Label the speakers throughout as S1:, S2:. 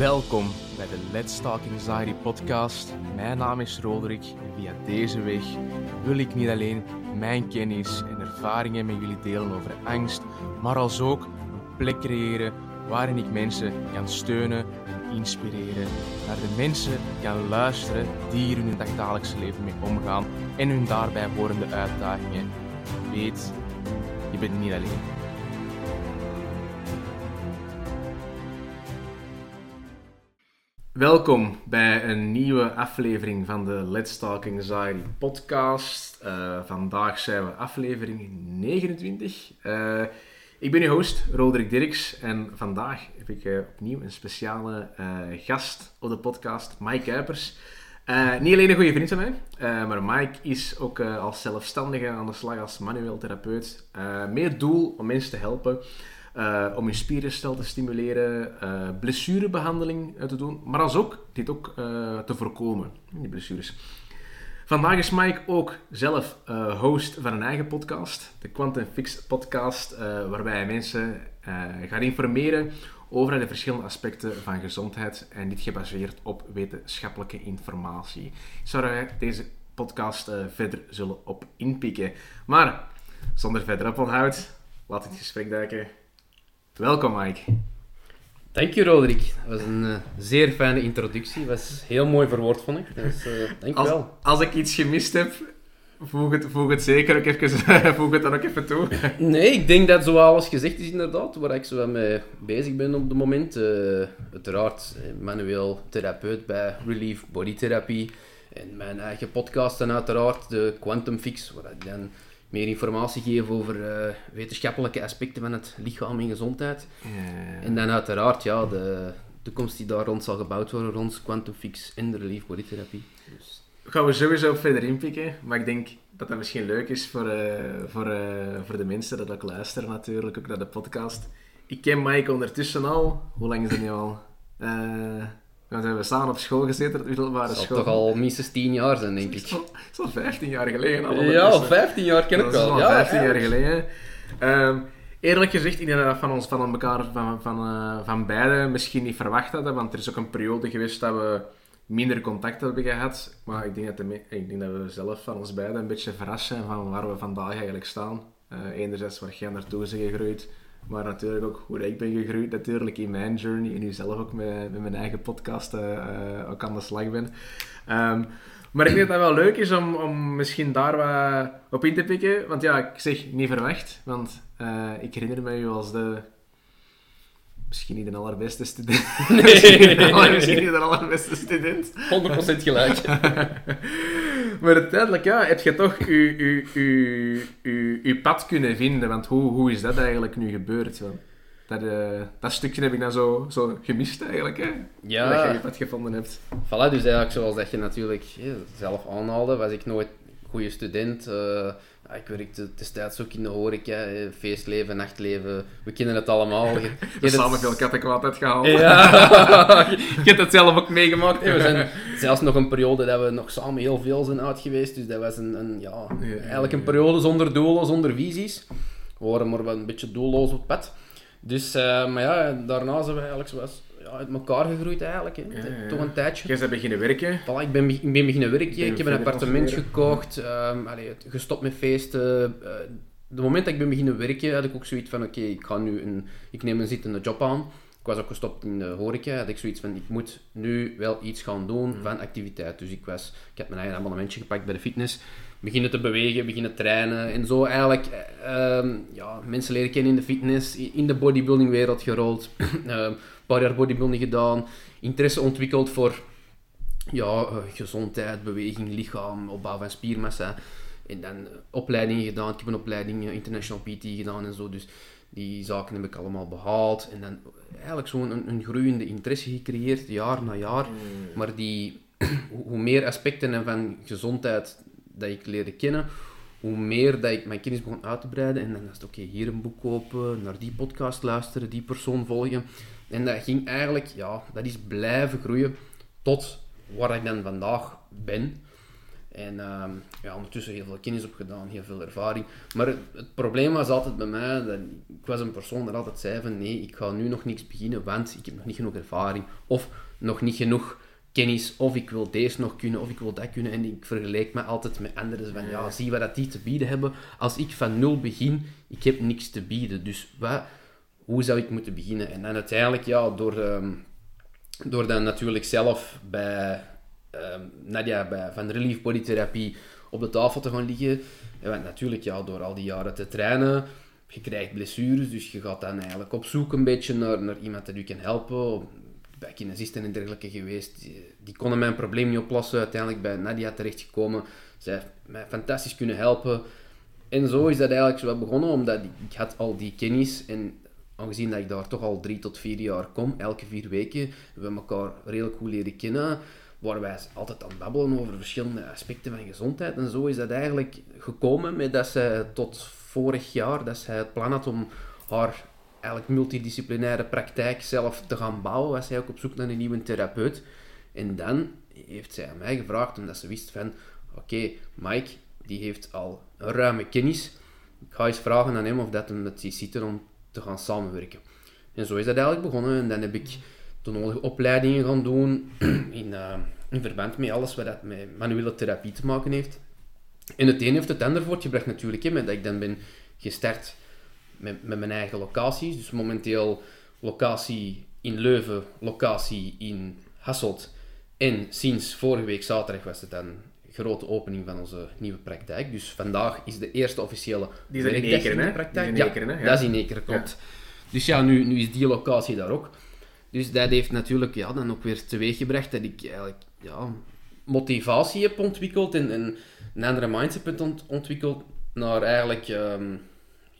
S1: Welkom bij de Let's Talk Anxiety podcast. Mijn naam is Roderick en via deze weg wil ik niet alleen mijn kennis en ervaringen met jullie delen over angst, maar als ook een plek creëren waarin ik mensen kan steunen en inspireren. Naar de mensen kan luisteren die hier in hun dagdagelijkse leven mee omgaan en hun daarbij horende uitdagingen. Weet, je bent niet alleen. Welkom bij een nieuwe aflevering van de Let's Talk Anxiety podcast. Uh, vandaag zijn we aflevering 29. Uh, ik ben uw host, Roderick Dirks, en vandaag heb ik uh, opnieuw een speciale gast op de podcast, Mike Kuipers. niet alleen een goede vriend van mij, maar Mike is ook als zelfstandige aan de slag als manueel therapeut. met het doel om mensen te helpen uh, om je spierenstel te stimuleren, uh, blessurebehandeling te doen, maar als ook dit ook uh, te voorkomen, die blessures. Vandaag is Mike ook zelf host van een eigen podcast, de Quantum Fix podcast, waarbij hij mensen gaat informeren over de verschillende aspecten van gezondheid en dit gebaseerd op wetenschappelijke informatie. Zou er deze podcast verder zullen op inpikken. Maar zonder verder oponthoud, laat het gesprek duiken Welkom, Mike.
S2: Dank je, Roderick. Dat was een uh, zeer fijne introductie. Dat was heel mooi verwoord, vond ik. Dus, uh, dank
S1: als,
S2: wel.
S1: Als ik iets gemist heb, voeg het, voeg het zeker ook even, voeg het dan ook even toe.
S2: Nee, ik denk dat zo alles gezegd is inderdaad, waar ik zo mee bezig ben op het moment. Uh, uiteraard manueel therapeut bij Relief Body Therapy. En mijn eigen podcast en uiteraard de Quantum Fix, waar ik dan meer informatie geven over uh, wetenschappelijke aspecten van het lichaam en gezondheid. En dan uiteraard ja, de toekomst die daar rond zal gebouwd worden, rond Quantum Fix en de Relief Bodytherapie. Dus.
S1: Gaan we sowieso verder inpikken, maar ik denk dat dat misschien leuk is voor, uh, voor, uh, voor de mensen dat ook luisteren natuurlijk, ook naar de podcast. Ik ken Mike ondertussen al, hoe lang is dat nu al? Dan zijn we samen op school gezeten, op middelbare school.
S2: Dat toch al minstens 10 jaar zijn, denk ik.
S1: Dat is al 15 jaar geleden.
S2: Al ja, al 15 jaar ken ik. Dat
S1: is al 15 jaar geleden. Um, eerlijk gezegd, denk dat van ons, van elkaar, van, van, uh, van beiden misschien niet verwacht hadden, want er is ook een periode geweest dat we minder contact hebben gehad. Maar ik denk dat, de, ik denk dat we zelf van ons beiden een beetje verrast zijn van waar we vandaag eigenlijk staan. Uh, enerzijds waar jij naartoe is gegroeid, maar natuurlijk ook hoe ik ben gegroeid natuurlijk in mijn journey. En nu zelf ook met, met mijn eigen podcast uh, ook aan de slag ben. Um, maar ik denk dat dat wel leuk is om, om misschien daar wat op in te pikken. Want ja, ik zeg niet verwacht. Want uh, ik herinner me u als de... Misschien niet de allerbeste student. Misschien, niet de allerbeste student. 100%
S2: gelijk.
S1: maar uiteindelijk ja, heb je toch je pad kunnen vinden. Want hoe, hoe is dat eigenlijk nu gebeurd? Want dat, uh, dat stukje heb ik dan zo, zo gemist eigenlijk. Hè? Ja. Dat je je pad gevonden hebt.
S2: Voilà, dus eigenlijk zoals dat je natuurlijk zelf aanhaalde, was ik nooit een goede student. Uh, ik werkte destijds ook in de horeca, feestleven, nachtleven. We kennen het allemaal. Je,
S1: je samen veel kattenkwaad uitgehaald.
S2: Ja, je hebt het zelf ook meegemaakt. We zijn zelfs nog een periode dat we nog samen heel veel zijn uit geweest. Dus dat was een, een ja, eigenlijk een periode zonder doelen, zonder visies. We waren maar wel een beetje doelloos op pad. Dus, uh, maar ja, daarna zijn we eigenlijk zoals uit elkaar gegroeid eigenlijk. Hè. Ja, Toch een tijdje.
S1: Jij bent beginnen werken?
S2: Voilà, ik ben, ik ben beginnen werken. Ik heb een appartement gekocht. Um, allee, gestopt met feesten. Uh, de moment dat ik ben beginnen werken, had ik ook zoiets van, oké, ik ga nu een, ik neem een zittende job aan. Ik was ook gestopt in de horeca, had ik zoiets van, ik moet nu wel iets gaan doen mm. van activiteit. Dus ik, was, ik heb mijn eigen abonnementje gepakt bij de fitness, beginnen te bewegen, beginnen trainen en zo eigenlijk uh, ja, mensen leren kennen in de fitness, in de bodybuilding wereld gerold. uh, paar jaar bodybuilding gedaan, interesse ontwikkeld voor ja, uh, gezondheid, beweging, lichaam, opbouw van spiermassa. En dan opleidingen gedaan. Ik heb een opleiding uh, International PT gedaan en zo. Dus die zaken heb ik allemaal behaald. En dan eigenlijk zo'n een, een, groeiende interesse gecreëerd, jaar na jaar. Mm. Maar die, hoe meer aspecten van gezondheid dat ik leerde kennen, hoe meer dat ik mijn kennis begon uit te breiden. En dan is het oké, hier een boek kopen, naar die podcast luisteren, die persoon volgen. En dat ging eigenlijk, ja, dat is blijven groeien tot waar ik dan vandaag ben. En ehm, ja, ondertussen heel veel kennis opgedaan, heel veel ervaring. Maar het, het, probleem was altijd bij mij, dat ik was een persoon die altijd zei van nee, ik ga nu nog niks beginnen, want ik heb nog niet genoeg ervaring. Of nog niet genoeg kennis, of ik wil deze nog kunnen, of ik wil dat kunnen. En ik vergelijk me altijd met anderen van ja, zie wat dat die te bieden hebben. Als ik van nul begin, ik heb niks te bieden. Dus wat, hoe zou ik moeten beginnen? En uiteindelijk, ja, door, um, door dan natuurlijk zelf bij um, Nadia bij Van Relief Bodytherapie op de tafel te gaan liggen. En natuurlijk, ja, door al die jaren te trainen, je krijgt blessures, dus je gaat dan eigenlijk op zoek een beetje naar, naar iemand die je kan helpen. Bij kinesisten en dergelijke geweest, die, die konden mijn probleem niet oplossen. Uiteindelijk bij Nadia terechtgekomen. Zij heeft mij fantastisch kunnen helpen. En zo is dat eigenlijk zo begonnen, omdat ik had al die kennis en aangezien dat ik daar toch al drie tot vier jaar kom, elke vier weken, we elkaar redelijk goed leren kennen waar wij altijd aan babbelen over verschillende aspecten van gezondheid. En zo is dat eigenlijk gekomen met dat zij tot vorig jaar, dat zij het plan had om haar eigenlijk multidisciplinaire praktijk zelf te gaan bouwen, was zij ook op zoek naar een nieuwe therapeut. En dan heeft zij aan mij gevraagd, omdat ze wist van, oké, Mike, die heeft al een ruime kennis. Ik ga eens vragen aan hem of dat hem met die zitten om te gaan samenwerken. En zo is dat eigenlijk begonnen. En dan heb ik de nodige opleidingen gaan doen in, uh, in verband met alles wat dat met manuele therapie te maken heeft. En het een heeft het ander voortgebracht natuurlijk, hè, met dat ik dan ben gestart met, met mijn eigen locaties. Dus momenteel locatie in Leuven, locatie in Hasselt. En sinds vorige week zaterdag was het dan grote opening van onze nieuwe praktijk. Dus vandaag is de eerste officiële
S1: die is in Ekeren, praktijk.
S2: ja, ja, dat is in Ekeren, klopt. Dus ja, nu, nu is die locatie daar ook. Dus dat heeft natuurlijk ja, dan ook weer teweeggebracht dat ik eigenlijk ja, motivatie heb ontwikkeld en, en een andere mindset heb ontwikkeld naar eigenlijk um,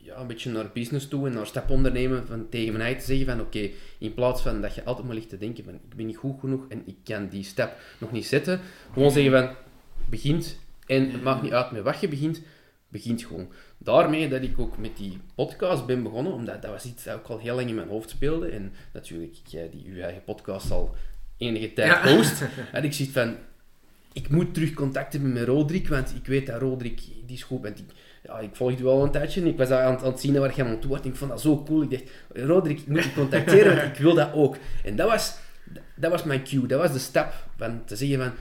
S2: ja, een beetje naar business toe en naar stap ondernemen van tegen eigen te zeggen van oké, in plaats van dat je altijd maar ligt te denken van ik ben niet goed genoeg en ik kan die stap nog niet zetten, gewoon zeggen van begint en het maakt niet uit met wat je begint, begint gewoon. Daarmee dat ik ook met die podcast ben begonnen, omdat dat was iets dat ook al heel lang in mijn hoofd speelde. En natuurlijk, jij die uw eigen podcast al enige tijd ja. host. En ik zie van, ik moet terug contact hebben met Roderick, want ik weet dat Roderick, die is goed. Ja, ik volgde wel een tijdje en ik was aan, aan het zien waar je aan toe was. Ik vond dat zo cool. Ik dacht, Roderick, ik moet je contacteren, want ik wil dat ook. En dat was, dat was mijn cue, dat was de stap van te zeggen van,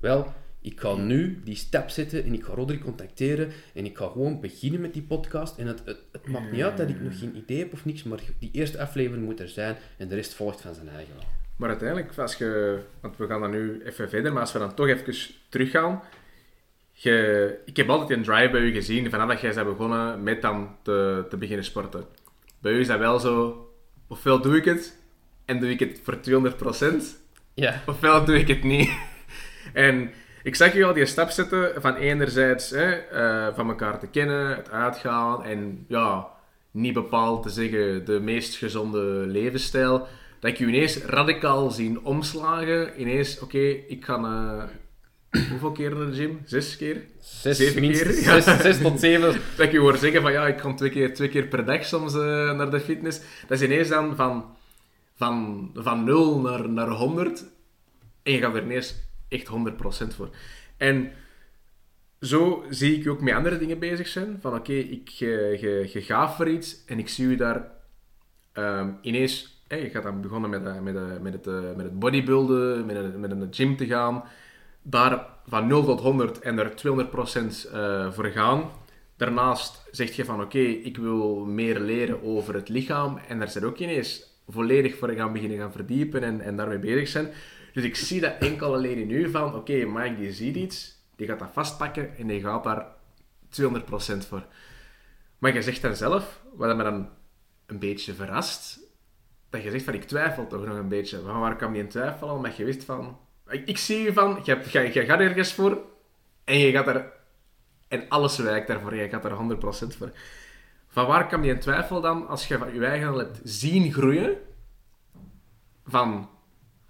S2: wel, ik ga nu die stap zetten en ik ga Roderick contacteren en ik ga gewoon beginnen met die podcast. En het, het, het maakt niet uit dat ik nog geen idee heb of niks, maar die eerste aflevering moet er zijn en de rest volgt van zijn eigen
S1: Maar uiteindelijk, als je, want we gaan dan nu even verder, maar als we dan toch even teruggaan. Je, ik heb altijd een drive bij u gezien, vanaf dat jij bent begonnen met dan te, te beginnen sporten. Bij u is dat wel zo, ofwel doe ik het en doe ik het voor 200%,
S2: ja.
S1: ofwel doe ik het niet. en ik zag je al die stap zetten van enerzijds hè, uh, van elkaar te kennen, het uitgaan en ja, niet bepaald te zeggen de meest gezonde levensstijl. Dat ik je ineens radicaal zien omslagen. Ineens, oké, ik ga uh, hoeveel keer naar de gym? Zes keer?
S2: Zes, zeven keer? Zes, zes, tot zeven.
S1: dat ik je hoor zeggen van ja, ik kom twee keer, twee keer per dag soms uh, naar de fitness. Dat is ineens dan van, van, van 0 naar, naar 100. En je gaat er ineens echt 100% voor. En zo zie ik je ook met andere dingen bezig zijn. Van oké, ik je, voor iets en ik zie je daar um, ineens... Je gaat dan begonnen met, uh, met, uh, met, het, uh, met het bodybuilden, met, een, met een gym te gaan. Daar van 0 tot 100 en er 200% voor gaan. Daarnaast zeg je van oké, ik wil meer leren over het lichaam. En daar zijn ook ineens volledig voor gaan beginnen gaan verdiepen en, en daarmee bezig zijn. Dus ik zie dat enkel alleen in u van, oké, Mike die ziet iets, die gaat dat vastpakken en die gaat daar 200% voor. Maar je zegt dan zelf, wat me dan een beetje verrast, dat je zegt van, ik twijfel toch nog een beetje. Van waar kan je in twijfelen? Omdat je wist van, ik, zie je van, je, gaat ergens voor en je gaat er, en alles wijkt daarvoor, je gaat er 100% voor. Van waar kan je in twijfel dan, als je van je eigen al hebt zien groeien, van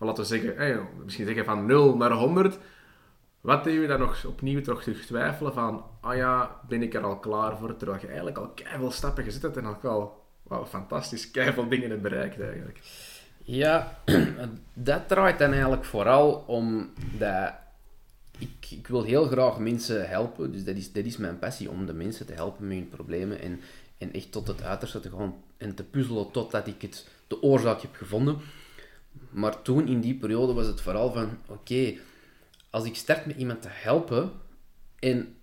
S1: laten we zeggen, misschien zeggen van 0 naar 100. Wat deed je dan nog opnieuw toch terug twijfelen van, ah ja, ben ik er al klaar voor? Terwijl je eigenlijk al keihard stappen gezet hebt en ook al wow, fantastisch keihard dingen hebt bereikt eigenlijk.
S2: Ja, dat draait dan eigenlijk vooral om dat ik, ik wil heel graag mensen helpen, dus dat is, dat is mijn passie, om de mensen te helpen met hun problemen en, en echt tot het uiterste te gaan en te puzzelen totdat ik het, de oorzaak heb gevonden. Maar toen, in die periode, was het vooral van, oké, als ik start met iemand te helpen en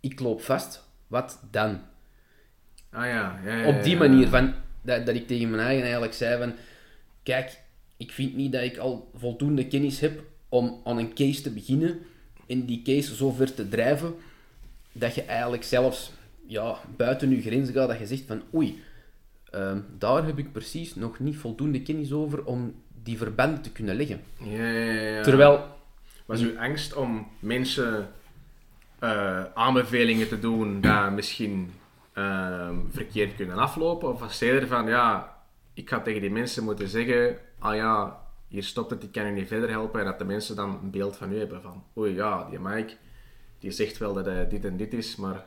S2: ik loop vast, wat dan?
S1: Ah ja, ja, ja
S2: Op die manier, van, dat, dat ik tegen mijn eigen eigenlijk zei van, kijk, ik vind niet dat ik al voldoende kennis heb om aan een case te beginnen en die case zo ver te drijven, dat je eigenlijk zelfs ja, buiten je grenzen gaat, dat je zegt van oei, ehm, daar heb ik precies nog niet voldoende kennis over om die verbanden te kunnen leggen.
S1: Ja, ja, ja.
S2: Terwijl...
S1: Was uw angst om mensen uh, aanbevelingen te doen dat misschien uh, verkeerd kunnen aflopen? Of was jij van, ja, ik ga tegen die mensen moeten zeggen, ah ja, hier stopt het, ik kan je niet verder helpen. En dat de mensen dan een beeld van u hebben van, oei ja, die Mike, die zegt wel dat hij dit en dit is, maar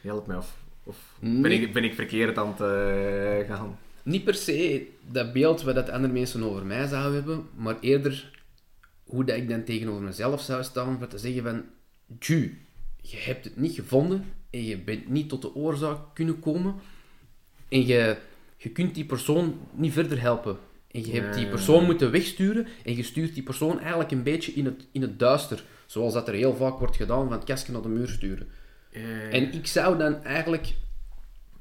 S1: help mij. Of, of ben, ik, ben ik verkeerd aan het uh, gaan?
S2: Niet per se dat beeld wat dat andere mensen over mij zouden hebben, maar eerder hoe dat ik dan tegenover mezelf zou staan, voor te zeggen van, ju, je hebt het niet gevonden en je bent niet tot de oorzaak kunnen komen en je, je kunt die persoon niet verder helpen. En je hebt die persoon moeten wegsturen en je stuurt die persoon eigenlijk een beetje in het, in het duister. Zoals dat er heel vaak wordt gedaan, van het kastje naar de muur sturen. En ik zou dan eigenlijk...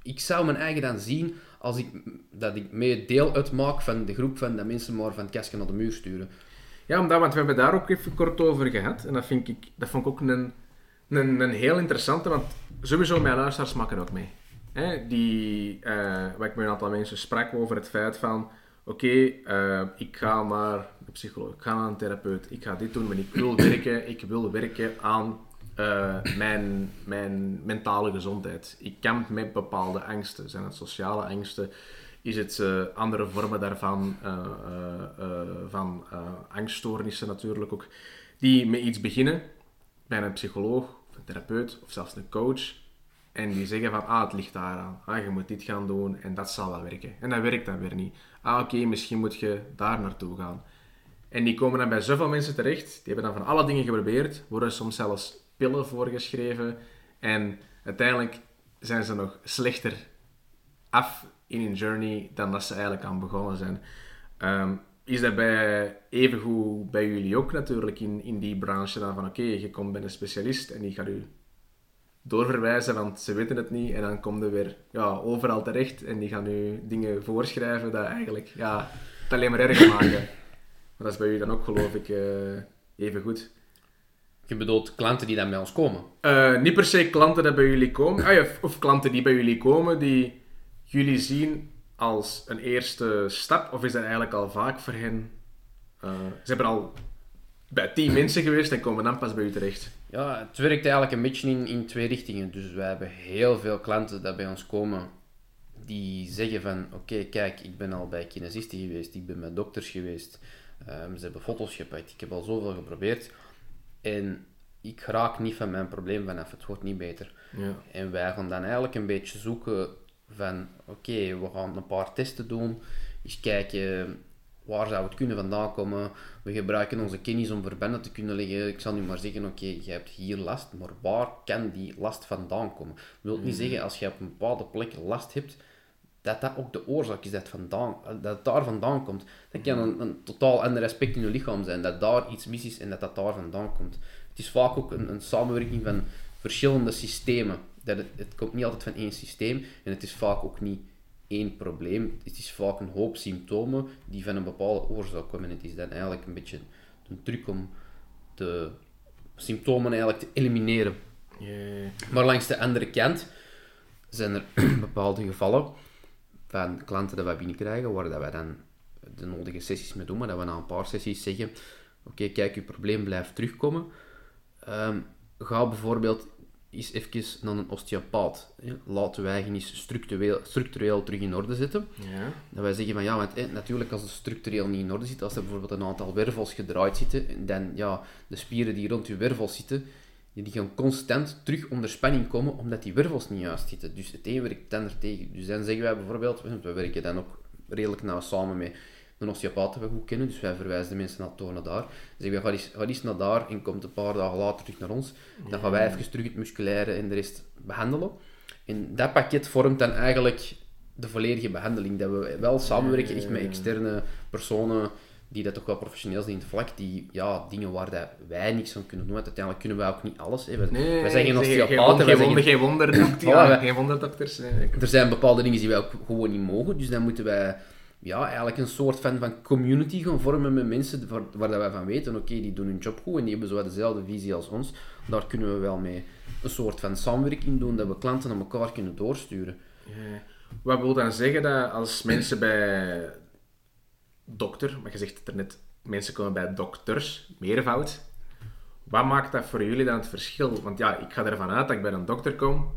S2: Ik zou mijn eigen dan zien als ik, dat ik mee deel uitmaak van de groep van dat mensen maar van het kastje naar de muur sturen.
S1: Ja, omdat, want we hebben daar ook even kort over gehad. En dat, vind ik, dat vond ik ook een, een, een heel interessante, want sowieso mijn luisteraars maken ook mee. Hè, die, uh, wat ik met een aantal mensen sprak over het feit van oké, uh, ik ga naar de psycholoog, ik ga naar een therapeut, ik ga dit doen, maar ik wil werken, ik wil werken aan uh, mijn, mentale gezondheid. Ik kamp met bepaalde angsten. Zijn het sociale angsten? Is het uh, andere vormen daarvan, van angststoornissen natuurlijk ook, die met iets beginnen bij een psycholoog, of een therapeut of zelfs een coach. En die zeggen van, ah, het ligt daaraan. Ah, je moet dit gaan doen en dat zal wel werken. En dat werkt dan weer niet. Ah, oké, misschien moet je daar naartoe gaan. En die komen dan bij zoveel mensen terecht. Die hebben dan van alle dingen geprobeerd. Worden soms zelfs pillen voorgeschreven. En uiteindelijk zijn ze nog slechter af in hun journey dan dat ze eigenlijk aan begonnen zijn. Um, is dat bij, evengoed bij jullie ook natuurlijk in, in die branche dan van oké, je komt bij een specialist en die gaat u doorverwijzen, want ze weten het niet. En dan komt er weer ja, overal terecht en die gaan nu dingen voorschrijven dat eigenlijk ja, het alleen maar erger maken. Maar dat is bij u dan ook, geloof ik, uh, even goed.
S2: Je bedoelt klanten die dan bij ons komen?
S1: Uh, niet per se klanten die bij jullie komen, ah, ja, of klanten die bij jullie komen, die jullie zien als een eerste stap, of is dat eigenlijk al vaak voor hen? Uh, ze hebben al bij tien mensen geweest en komen dan pas bij u terecht.
S2: Ja, het werkt eigenlijk een beetje in, in twee richtingen. Dus wij hebben heel veel klanten die bij ons komen die zeggen van oké, kijk, ik ben al bij kinesisten geweest, ik ben bij dokters geweest, um, ze hebben foto's gepakt, ik heb al zoveel geprobeerd en ik raak niet van mijn probleem vanaf, het wordt niet beter. Ja. En wij gaan dan eigenlijk een beetje zoeken van oké, we gaan een paar testen doen, eens kijken waar zou het kunnen vandaan komen. We gebruiken onze kennis om verbanden te kunnen leggen. Ik zal nu maar zeggen, oké, je hebt hier last, maar waar kan die last vandaan komen? Dat wil niet hmm. zeggen, als je op een bepaalde plek last hebt, dat dat ook de oorzaak is dat, vandaan, dat het daar vandaan komt. Dat kan een, een totaal ander aspect in je lichaam zijn, dat daar iets mis is en dat dat daar vandaan komt. Het is vaak ook een, een samenwerking van verschillende systemen. Dat het, het komt niet altijd van één systeem en het is vaak ook niet één probleem. Het is vaak een hoop symptomen die van een bepaalde oorzaak komen. En het is dan eigenlijk een beetje een truc om de symptomen eigenlijk te elimineren. Maar langs de andere kant zijn er bepaalde gevallen van klanten dat wij binnenkrijgen, waar dat wij dan de nodige sessies mee doen, maar dat we na een paar sessies zeggen, oké, kijk, uw probleem blijft terugkomen. Um, ga bijvoorbeeld is even naar een osteopaat. Laten wij eens structureel, structureel terug in orde zetten. Ja. Dat wij zeggen van ja, want natuurlijk als het structureel niet in orde zit, als er bijvoorbeeld een aantal wervels gedraaid zitten, dan ja, de spieren die rond je wervels zitten, die gaan constant terug onder spanning komen, omdat die wervels niet juist zitten. Dus het een werkt dan er tegen. Dus dan zeggen wij bijvoorbeeld, we werken dan ook redelijk nauw samen met, een osteopaat dat we goed kennen, dus wij verwijzen de mensen naar naar daar. Dus ik ga eens, ga eens naar daar en komt een paar dagen later terug naar ons. Dan gaan wij even terug het musculaire en de rest behandelen. En dat pakket vormt dan eigenlijk de volledige behandeling. Dat we wel samenwerken echt met externe personen die dat toch wel professioneel zijn in het vlak, die ja, dingen waar dat wij niks aan kunnen doen. Want uiteindelijk kunnen wij ook niet alles. Hè. We,
S1: Nee,
S2: wij zijn geen osteopaten,
S1: geen, wonder,
S2: geen-
S1: geen wonderdokter, ja, geen wonderdokters. nee.
S2: er zijn bepaalde dingen die wij ook gewoon niet mogen. Dus dan moeten wij ja, eigenlijk een soort van, van community gaan vormen met mensen waar, waar dat wij van weten, oké, die doen hun job goed en die hebben zo dezelfde visie als ons. Daar kunnen we wel mee een soort van samenwerking doen, dat we klanten aan elkaar kunnen doorsturen.
S1: Ja. Wat wil dan zeggen dat als mensen bij dokter, maar je zegt het er net, mensen komen bij dokters, meervoud. Wat maakt dat voor jullie dan het verschil? Want ja, ik ga ervan uit dat ik bij een dokter kom,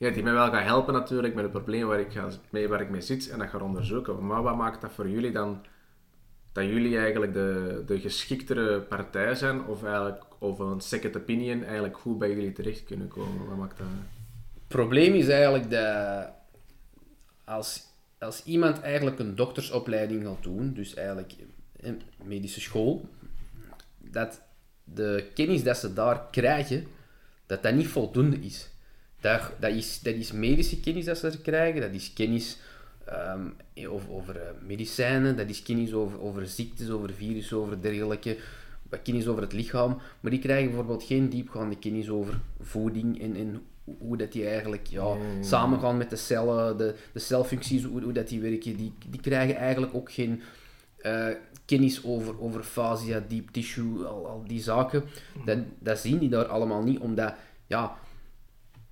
S1: ja, die mij wel gaat helpen natuurlijk met het probleem waar ik, ga, mee, mee zit en dat gaat onderzoeken. Maar wat maakt dat voor jullie dan dat jullie eigenlijk de, de geschiktere partij zijn of eigenlijk of een second opinion eigenlijk goed bij jullie terecht kunnen komen? Wat maakt dat?
S2: Het probleem is eigenlijk dat als, als iemand eigenlijk een doktersopleiding gaat doen, dus eigenlijk een medische school, dat de kennis dat ze daar krijgen, dat dat niet voldoende is. Dat, dat, is, dat is medische kennis dat ze krijgen, dat is kennis ehm, over, over eh, medicijnen, dat is kennis over, over ziektes, over virussen, over dergelijke, kennis over het lichaam, maar die krijgen bijvoorbeeld geen diepgaande kennis over voeding en, en hoe dat die eigenlijk ja,
S1: Mm.
S2: samengaan met de cellen, de, de celfuncties, hoe, hoe dat die werken. Die, die krijgen eigenlijk ook geen eh, kennis over, over fascia, deep tissue, al, al die zaken. Dat, dat zien die daar allemaal niet, omdat, ja...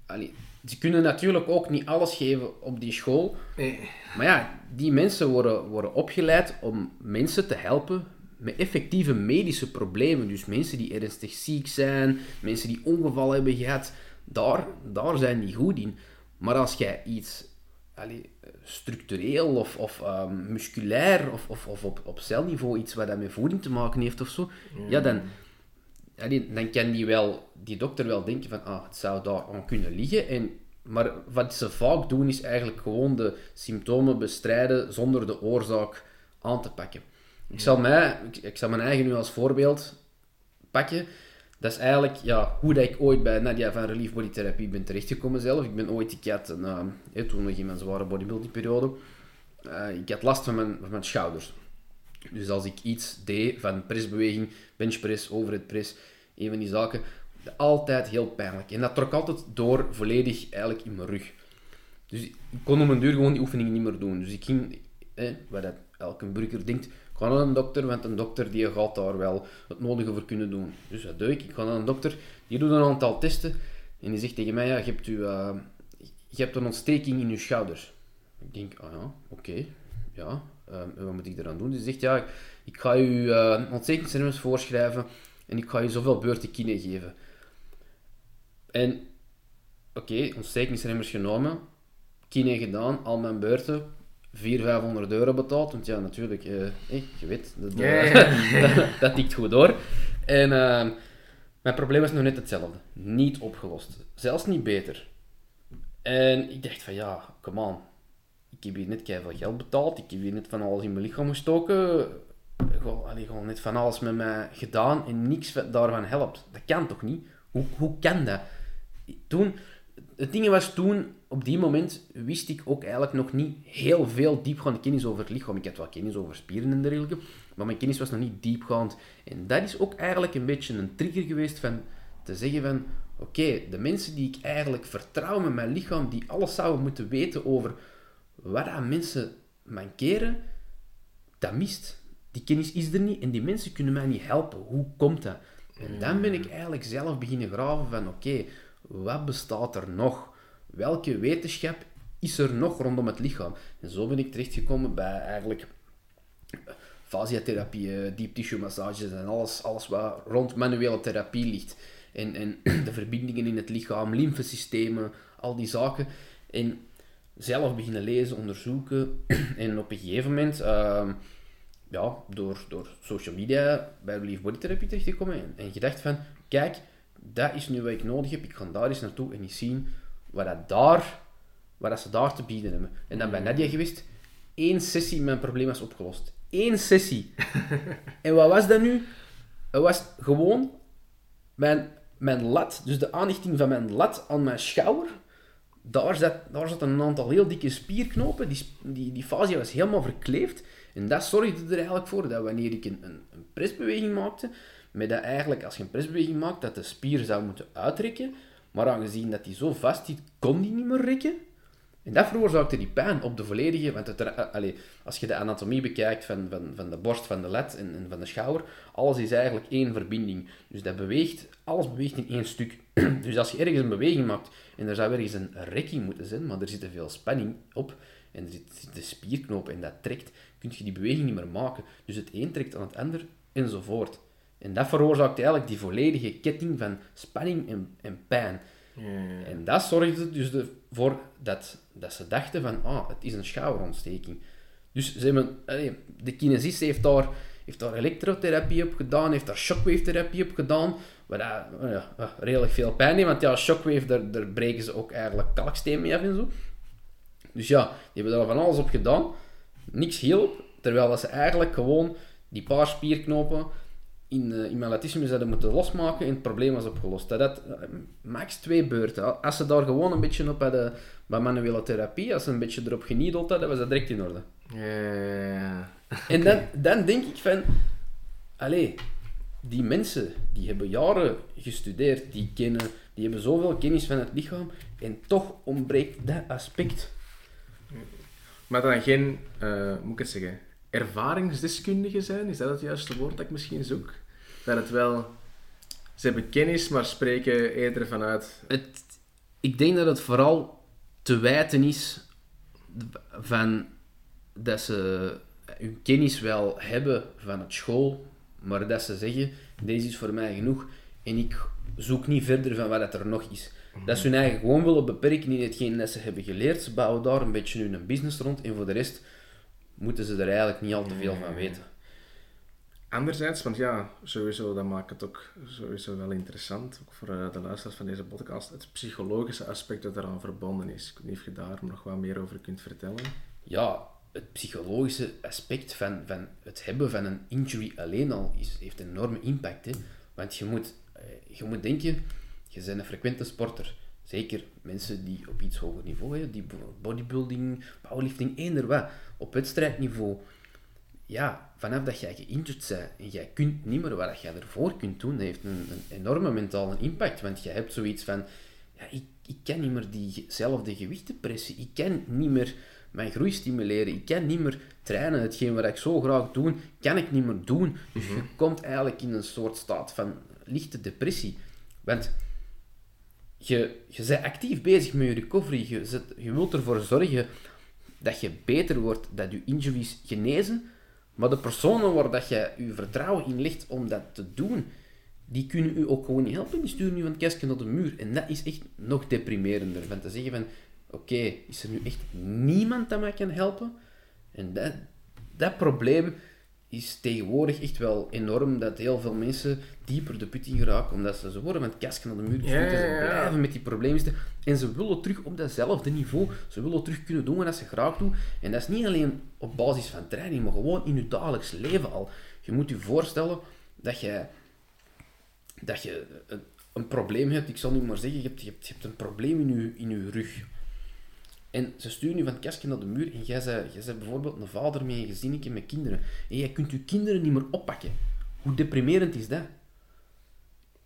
S2: allee, ze kunnen natuurlijk ook niet alles geven op die school,
S1: Nee.
S2: maar ja, die mensen worden, worden opgeleid om mensen te helpen met effectieve medische problemen. Dus mensen die ernstig ziek zijn, mensen die ongevallen hebben gehad, daar, daar zijn die goed in. Maar als jij iets structureel of, of ehm, musculair of, of, of op, op celniveau iets wat dat met voeding te maken heeft of zo, ja, dan, dan kan die, wel, die dokter wel denken van ah, het zou daar aan kunnen liggen. En, maar wat ze vaak doen is eigenlijk gewoon de symptomen bestrijden zonder de oorzaak aan te pakken. Ik zal, mij, ik, ik zal mijn eigen nu als voorbeeld pakken. Dat is eigenlijk ja, hoe dat ik ooit bij Nadia van Relief Body Therapie ben terechtgekomen zelf. Ik ben ooit, ik had een, hè, toen nog in mijn zware bodybuilding-periode, uh, ik had last van mijn, mijn schouders. Dus als ik iets deed van pressbeweging, benchpress, overhead press, een van die zaken, altijd heel pijnlijk. En dat trok altijd door volledig eigenlijk in mijn rug. Dus ik kon om een duur gewoon die oefeningen niet meer doen. Dus ik ging, eh, wat dat elke burger denkt, ga naar een dokter, want een dokter die gaat daar wel het nodige voor kunnen doen. Dus wat doe ik? Ik ga naar een dokter, die doet een aantal testen en die zegt tegen mij, ja, je hebt, u, je hebt een ontsteking in je schouders. Ik denk, ah ja, oké, ja, uh, wat moet ik eraan doen? Die zegt, ja, ik ga u uh, ontstekingsremmers voorschrijven en ik ga je zoveel beurten kine geven. En, oké, okay, ontstekingsremmers genomen, kine gedaan, al mijn beurten, 400, 500 euro betaald. Want ja, natuurlijk, uh, hey, je weet, dat,
S1: ja.
S2: dat, dat tikt goed door. En uh, mijn probleem is nog net hetzelfde. Niet opgelost. Zelfs niet beter. En ik dacht van ja, come on. Ik heb hier net veel geld betaald. Ik heb hier net van alles in mijn lichaam gestoken. Gewoon, allee, gewoon net van alles met mij gedaan en niks daarvan helpt. Dat kan toch niet? Hoe, hoe kan dat? Toen, het ding was toen, op die moment wist ik ook eigenlijk nog niet heel veel diepgaande kennis over het lichaam. Ik had wel kennis over spieren en dergelijke, maar mijn kennis was nog niet diepgaand. En dat is ook eigenlijk een beetje een trigger geweest van te zeggen van, oké, okay, de mensen die ik eigenlijk vertrouw met mijn lichaam, die alles zouden moeten weten over wat aan mensen mankeren, dat mist. Die kennis is er niet en die mensen kunnen mij niet helpen. Hoe komt dat? En dan ben ik eigenlijk zelf beginnen graven van, oké, okay, wat bestaat er nog? Welke wetenschap is er nog rondom het lichaam? En zo ben ik terechtgekomen bij eigenlijk fasciatherapie, deep tissue massages en alles, alles wat rond manuele therapie ligt. En, en de verbindingen in het lichaam, lymfesystemen, al die zaken. En zelf beginnen lezen, onderzoeken. En op een gegeven moment, uh, ja, door, door social media bij Relief Body Therapie terechtgekomen. En, en gedacht van, kijk, dat is nu wat ik nodig heb. Ik ga daar eens naartoe en eens zien wat, dat daar, wat dat ze daar te bieden hebben. En dan bij Nadia geweest. één sessie mijn probleem was opgelost. Eén sessie. en wat was dat nu? Het was gewoon mijn, mijn lat, dus de aanrichting van mijn lat aan mijn schouder, daar zat, daar zat een aantal heel dikke spierknopen. Die, die, die fascia was helemaal verkleefd. En dat zorgde er eigenlijk voor dat wanneer ik een, een, een presbeweging maakte, met dat eigenlijk als je een presbeweging maakt, dat de spier zou moeten uitrekken. Maar aangezien dat die zo vast zit, kon die niet meer rekken. En dat veroorzaakte die pijn op de volledige... Want het, allez, als je de anatomie bekijkt van, van, van de borst, van de led en, van de schouder, alles is eigenlijk één verbinding. Dus dat beweegt, alles beweegt in één stuk. dus als je ergens een beweging maakt en er zou ergens een rekking moeten zijn, maar er zit te veel spanning op en er zit de spierknoop en dat trekt, kun je die beweging niet meer maken. Dus het een trekt aan het ander enzovoort. En dat veroorzaakt eigenlijk die volledige ketting van spanning en, en pijn. En dat zorgde dus ervoor dat, dat ze dachten van, ah, het is een schouderontsteking. Dus ze hebben, de kinesist heeft daar, heeft daar elektrotherapie op gedaan, heeft daar shockwave-therapie op gedaan, waar dat, ja, redelijk veel pijn heeft, want ja, shockwave, daar, daar breken ze ook eigenlijk kalksteen mee af en zo. Dus ja, die hebben daar van alles op gedaan, niks hielp, terwijl dat ze eigenlijk gewoon die paar spierknopen in, uh, in mijn latissimus hadden moeten losmaken en het probleem was opgelost. Dat had uh, max twee beurten. Als ze daar gewoon een beetje op hadden, bij manuele therapie, als ze een beetje erop geniedeld hadden, was dat direct in orde.
S1: Ja.
S2: En dan, dan denk ik van, allee, die mensen die hebben jaren gestudeerd, die kennen, die hebben zoveel kennis van het lichaam en toch ontbreekt dat aspect.
S1: Maar dan geen, uh, moet ik het zeggen, ervaringsdeskundigen zijn? Is dat het juiste woord dat ik misschien zoek? Dat het wel... Ze hebben kennis, maar spreken eerder vanuit...
S2: Het, ik denk dat het vooral te wijten is van dat ze hun kennis wel hebben van het school, maar dat ze zeggen, deze is voor mij genoeg en ik zoek niet verder van wat er nog is. Dat ze hun eigen gewoon willen beperken in hetgeen dat ze hebben geleerd. Ze bouwen daar een beetje hun business rond en voor de rest moeten ze er eigenlijk niet al te veel van weten.
S1: Anderzijds, want ja, sowieso, dat maakt het ook sowieso wel interessant, ook voor uh, de luisteraars van deze podcast, het psychologische aspect dat eraan verbonden is. Ik weet niet of je daar nog wat meer over kunt vertellen.
S2: Ja, het psychologische aspect van, van het hebben van een injury alleen al is, heeft een enorme impact. Hè? Want je moet, eh, je moet denken, je bent een frequente sporter. Zeker mensen die op iets hoger niveau, hebben, die bodybuilding, powerlifting, eender wat, op wedstrijdniveau. Ja, vanaf dat jij geïnjured bent en jij kunt niet meer wat jij ervoor kunt doen, dat heeft een, een enorme mentale impact. Want je hebt zoiets van, ja, ik, ik kan niet meer diezelfde gewichten pressen, ik kan niet meer mijn groei stimuleren, ik kan niet meer trainen, hetgeen wat ik zo graag doe, kan ik niet meer doen. Dus je mhm. komt eigenlijk in een soort staat van lichte depressie. Want je, je bent actief bezig met je recovery. Je, je wilt ervoor zorgen dat je beter wordt, dat je injuries genezen. Maar de personen waar dat je je vertrouwen in legt om dat te doen, die kunnen u ook gewoon niet helpen. Die sturen u van het kastje naar de muur. En dat is echt nog deprimerender. Van te zeggen van, oké, is er nu echt niemand dat mij kan helpen? En dat, dat probleem is tegenwoordig echt wel enorm dat heel veel mensen dieper de put in geraken, omdat ze, ze worden met kastje aan de muur ja, ze blijven met die problemen zitten en ze willen terug op datzelfde niveau, ze willen terug kunnen doen wat ze graag doen. En dat is niet alleen op basis van training, maar gewoon in je dagelijks leven al. Je moet je voorstellen dat je, dat je een, een probleem hebt, ik zal nu maar zeggen, je hebt, je hebt, je hebt een probleem in je, in je rug. En ze sturen je van het kastje naar de muur en jij bent, jij bent bijvoorbeeld een vader met een gezinnetje met kinderen. En jij kunt je kinderen niet meer oppakken. Hoe deprimerend is dat?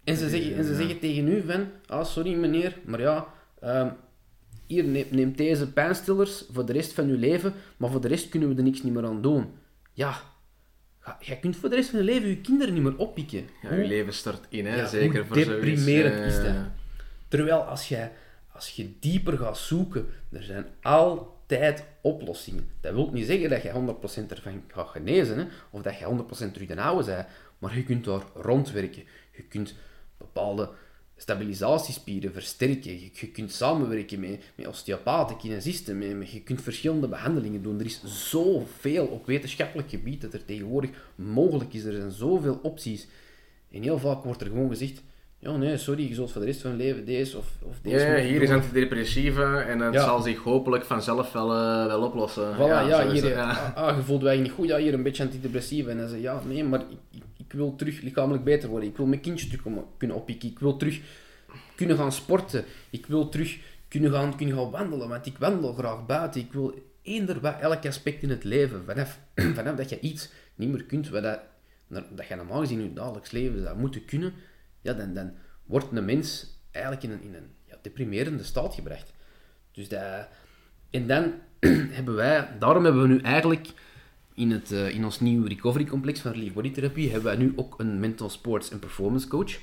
S2: En ze, zeggen, en ze zeggen tegen u van, ah sorry meneer, maar ja, uh, hier neem, deze pijnstillers voor de rest van uw leven, maar voor de rest kunnen we er niks niet meer aan doen. Ja, jij kunt voor de rest van je leven je kinderen niet meer oppikken.
S1: Ja, je leven stort in, hè? zeker
S2: hoe voor deprimerend is dat. Terwijl als jij als je dieper gaat zoeken, er zijn altijd oplossingen. Dat wil niet zeggen dat je 100% ervan gaat genezen, hè, of dat je 100% terug de oude bent, maar je kunt daar rondwerken. Je kunt bepaalde stabilisatiespieren versterken. Je, kunt samenwerken met, met osteopaten, kinesisten, met, je kunt verschillende behandelingen doen. Er is zoveel op wetenschappelijk gebied dat er tegenwoordig mogelijk is. Er zijn zoveel opties. En heel vaak wordt er gewoon gezegd, ja nee, sorry, je zult voor de rest van je leven deze of, of deze
S1: Ja, hier
S2: doen.
S1: is antidepressieve en het
S2: Ja.
S1: zal zich hopelijk vanzelf wel, eh, wel oplossen.
S2: Voilà, ja, hier,
S1: het, ja.
S2: ah, ah, je voelt je niet goed, ja, hier een beetje antidepressief. En dan zeg je, ja, nee, maar ik, ik, wil terug lichamelijk beter worden. Ik wil mijn kindje terug kunnen oppikken. Ik wil terug kunnen gaan sporten. Ik wil terug kunnen gaan, kunnen gaan wandelen, want ik wandel graag buiten. Ik wil eender wat, elk aspect in het leven. Vanaf, vanaf dat je iets niet meer kunt, wat dat, dat je normaal gezien in je dagelijks leven zou moeten kunnen, ja, dan, dan wordt een mens eigenlijk in een, in een ja, deprimerende staat gebracht. Dus dat, en dan hebben wij, daarom hebben we nu eigenlijk in, het, eh, in ons nieuwe recovery complex van Relief Body Therapie, hebben wij nu ook een mental sports en performance coach.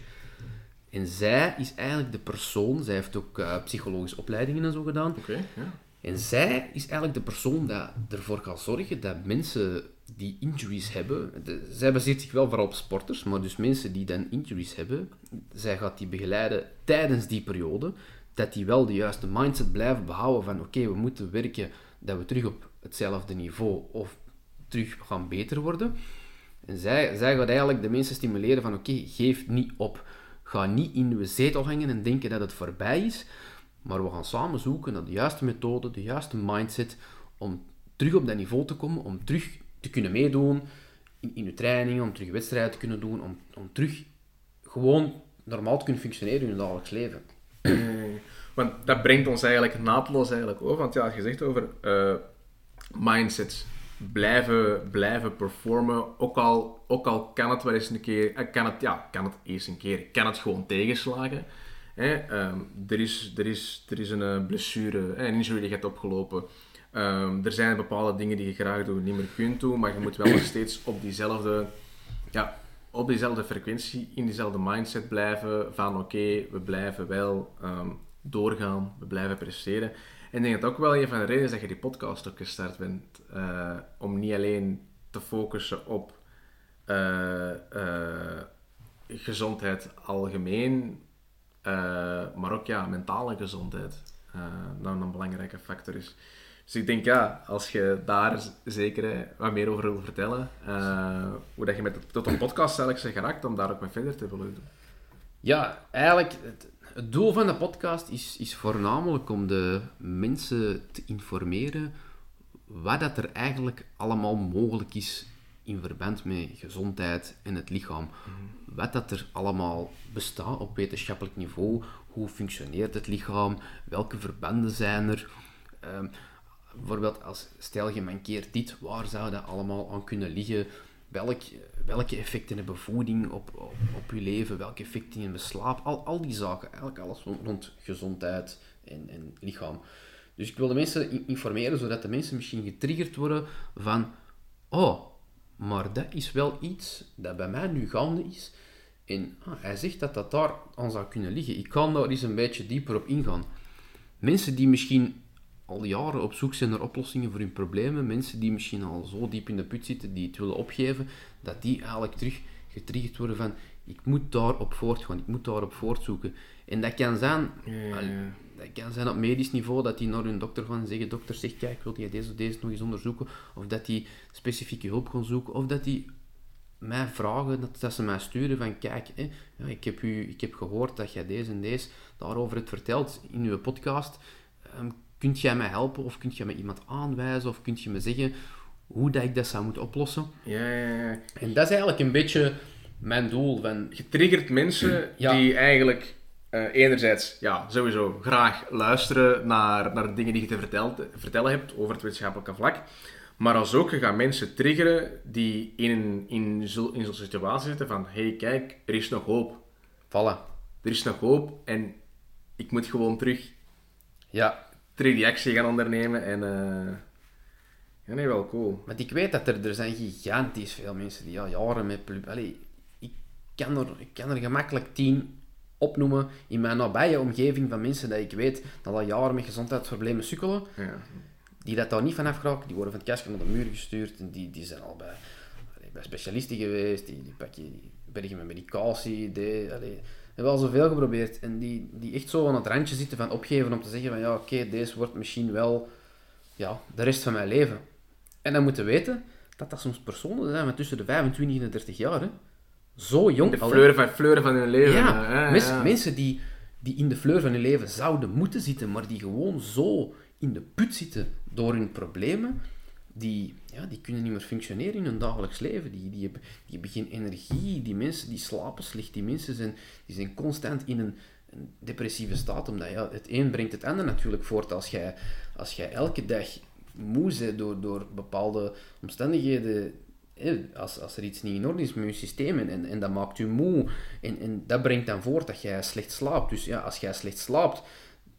S2: En zij is eigenlijk de persoon, zij heeft ook eh, psychologische opleidingen en zo gedaan.
S1: Oké, ja.
S2: En zij is eigenlijk de persoon dat ervoor gaat zorgen dat mensen die injuries hebben, zij baseert zich wel vooral op sporters, maar dus mensen die dan injuries hebben, zij gaat die begeleiden tijdens die periode, dat die wel de juiste mindset blijven behouden van oké, we moeten werken dat we terug op hetzelfde niveau of terug gaan beter worden. En zij, zij gaat eigenlijk de mensen stimuleren van oké, geef niet op. Ga niet in je zetel hangen en denken dat het voorbij is. Maar we gaan samen zoeken naar de juiste methode, de juiste mindset om terug op dat niveau te komen, om terug te kunnen meedoen in, in je training, om terug wedstrijden te kunnen doen, om, om terug gewoon normaal te kunnen functioneren in je dagelijks leven.
S1: Eh, Want dat brengt ons eigenlijk naadloos eigenlijk over. Want ja, je zegt over eh mindsets, blijven, blijven performen, ook al, ook al kan het wel eens een keer, eh, kan het, ja, kan het eens een keer, kan het gewoon tegenslagen. Hè? Ehm, er, is, er, is, er is een blessure, een injury die hebt opgelopen. Ehm, er zijn bepaalde dingen die je graag doet, niet meer kunt doen, maar je moet wel nog steeds op diezelfde, ja, op diezelfde frequentie, in diezelfde mindset blijven. Van oké, we blijven wel ehm, doorgaan, we blijven presteren. En ik denk dat ook wel een van de redenen is dat je die podcast ook gestart bent. eh, om niet alleen te focussen op eh, eh, gezondheid algemeen, maar ook ja, mentale gezondheid. dat een belangrijke factor is. Dus ik denk ja, als je daar zeker eh, wat meer over wil vertellen, eh, hoe dat je met tot een podcast eigenlijk bent geraakt, om daar ook mee verder te willen doen.
S2: Ja, eigenlijk, het, het doel van de podcast is, is voornamelijk om de mensen te informeren wat dat er eigenlijk allemaal mogelijk is in verband met gezondheid en het lichaam. Wat dat er allemaal bestaat op wetenschappelijk niveau, hoe functioneert het lichaam, welke verbanden zijn er. Ehm, bijvoorbeeld, als, stel je mankeert dit, waar zou dat allemaal aan kunnen liggen? Welk, welke effecten hebben voeding op, op, op je leven? Welke effecten hebben slaap? Al, al die zaken, eigenlijk alles rond, gezondheid en, en lichaam. Dus ik wil de mensen in- informeren, zodat de mensen misschien getriggerd worden van oh, maar dat is wel iets dat bij mij nu gaande is. En ah, hij zegt dat dat daar aan zou kunnen liggen. Ik kan daar eens een beetje dieper op ingaan. Mensen die misschien al jaren op zoek zijn naar oplossingen voor hun problemen, mensen die misschien al zo diep in de put zitten, die het willen opgeven, dat die eigenlijk terug getriggerd worden van ik moet daarop voortgaan, ik moet daarop voortzoeken. En dat kan zijn,
S1: Ja,
S2: al-
S1: ja.
S2: dat kan zijn op medisch niveau, dat die naar hun dokter gaan en zeggen, dokter zegt, kijk, wil jij deze of deze nog eens onderzoeken? Of dat die specifieke hulp gaan zoeken, of dat die mij vragen, dat, dat ze mij sturen van, kijk, hè, ja, ik, heb u, ik heb gehoord dat jij deze en deze daarover het vertelt in uw podcast. Ehm, kunt jij mij helpen, of kunt jij me iemand aanwijzen, of kunt je me zeggen hoe dat ik dat zou moeten oplossen?
S1: Ja, ja, ja.
S2: En dat is eigenlijk een beetje mijn doel. Van,
S1: Je triggert mensen
S2: Ja.
S1: die eigenlijk eh, enerzijds ja, sowieso graag luisteren naar, naar de dingen die je te vertelt, vertellen hebt over het wetenschappelijke vlak. Maar als ook, je gaat mensen triggeren die in, in, zo- in zo'n situatie zitten van hey, kijk, er is nog hoop.
S2: vallen.
S1: Er is nog hoop en ik moet gewoon terug,
S2: Ja,
S1: die actie gaan ondernemen. En eh ja, nee, wel cool.
S2: Want ik weet dat er, er zijn gigantisch veel mensen die al jaren met... Allee, ik, kan er, ik kan er gemakkelijk tien opnoemen in mijn nabije omgeving van mensen dat ik weet dat al jaren met gezondheidsproblemen sukkelen.
S1: Ja.
S2: Die dat daar niet vanaf geraken, die worden van het kastje naar de muur gestuurd. En die, die zijn al bij, bij specialisten geweest, die, die pakken die bergen met medicatie. Die, allee, hebben al zoveel geprobeerd. En die, die echt zo aan het randje zitten van opgeven om te zeggen van ja, oké, deze wordt misschien wel ja, de rest van mijn leven. En dan moeten we weten dat dat soms personen zijn van tussen de 25 en de 30 jaar. Hè. zo jong
S1: De fleuren van, fleuren van hun leven.
S2: Ja,
S1: hè. Ja,
S2: mensen,
S1: ja.
S2: mensen die, die in de fleur van hun leven zouden moeten zitten, maar die gewoon zo in de put zitten door hun problemen, die, ja, die kunnen niet meer functioneren in hun dagelijks leven. Die, die, hebben, die hebben energie, die mensen die slapen slecht, die mensen zijn, die zijn constant in een, depressieve staat, omdat ja, het een brengt het ander natuurlijk voort. Als jij, als jij elke dag moe bent door, door bepaalde omstandigheden, als, als er iets niet in orde is met je systeem en, en, en dat maakt je moe, en, en dat brengt dan voort dat jij slecht slaapt. Dus ja, als jij slecht slaapt,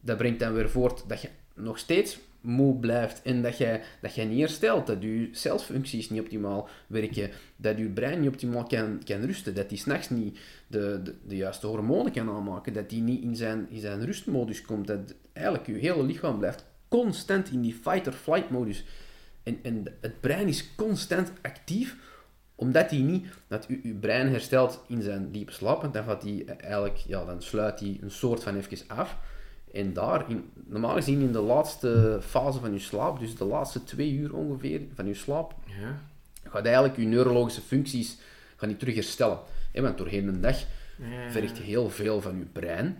S2: dat brengt dan weer voort dat je nog steeds moe blijft en dat jij, dat jij niet herstelt, dat je celfuncties niet optimaal werken, dat je brein niet optimaal kan, kan rusten, dat die s'nachts niet de, de, de juiste hormonen kan aanmaken, dat die niet in zijn, in zijn rustmodus komt, dat eigenlijk je hele lichaam blijft constant in die fight-or-flight modus. En, en het brein is constant actief, omdat hij niet, dat uw brein herstelt in zijn diepe slaap, dan gaat hij eigenlijk, ja, dan sluit hij een soort van even af. En daar, in, normaal gezien in de laatste fase van je slaap, dus de laatste twee uur ongeveer van je slaap,
S1: Ja.
S2: gaat eigenlijk je neurologische functies gaan niet terug herstellen. Want doorheen de dag
S1: Ja.
S2: vergt je heel veel van je brein.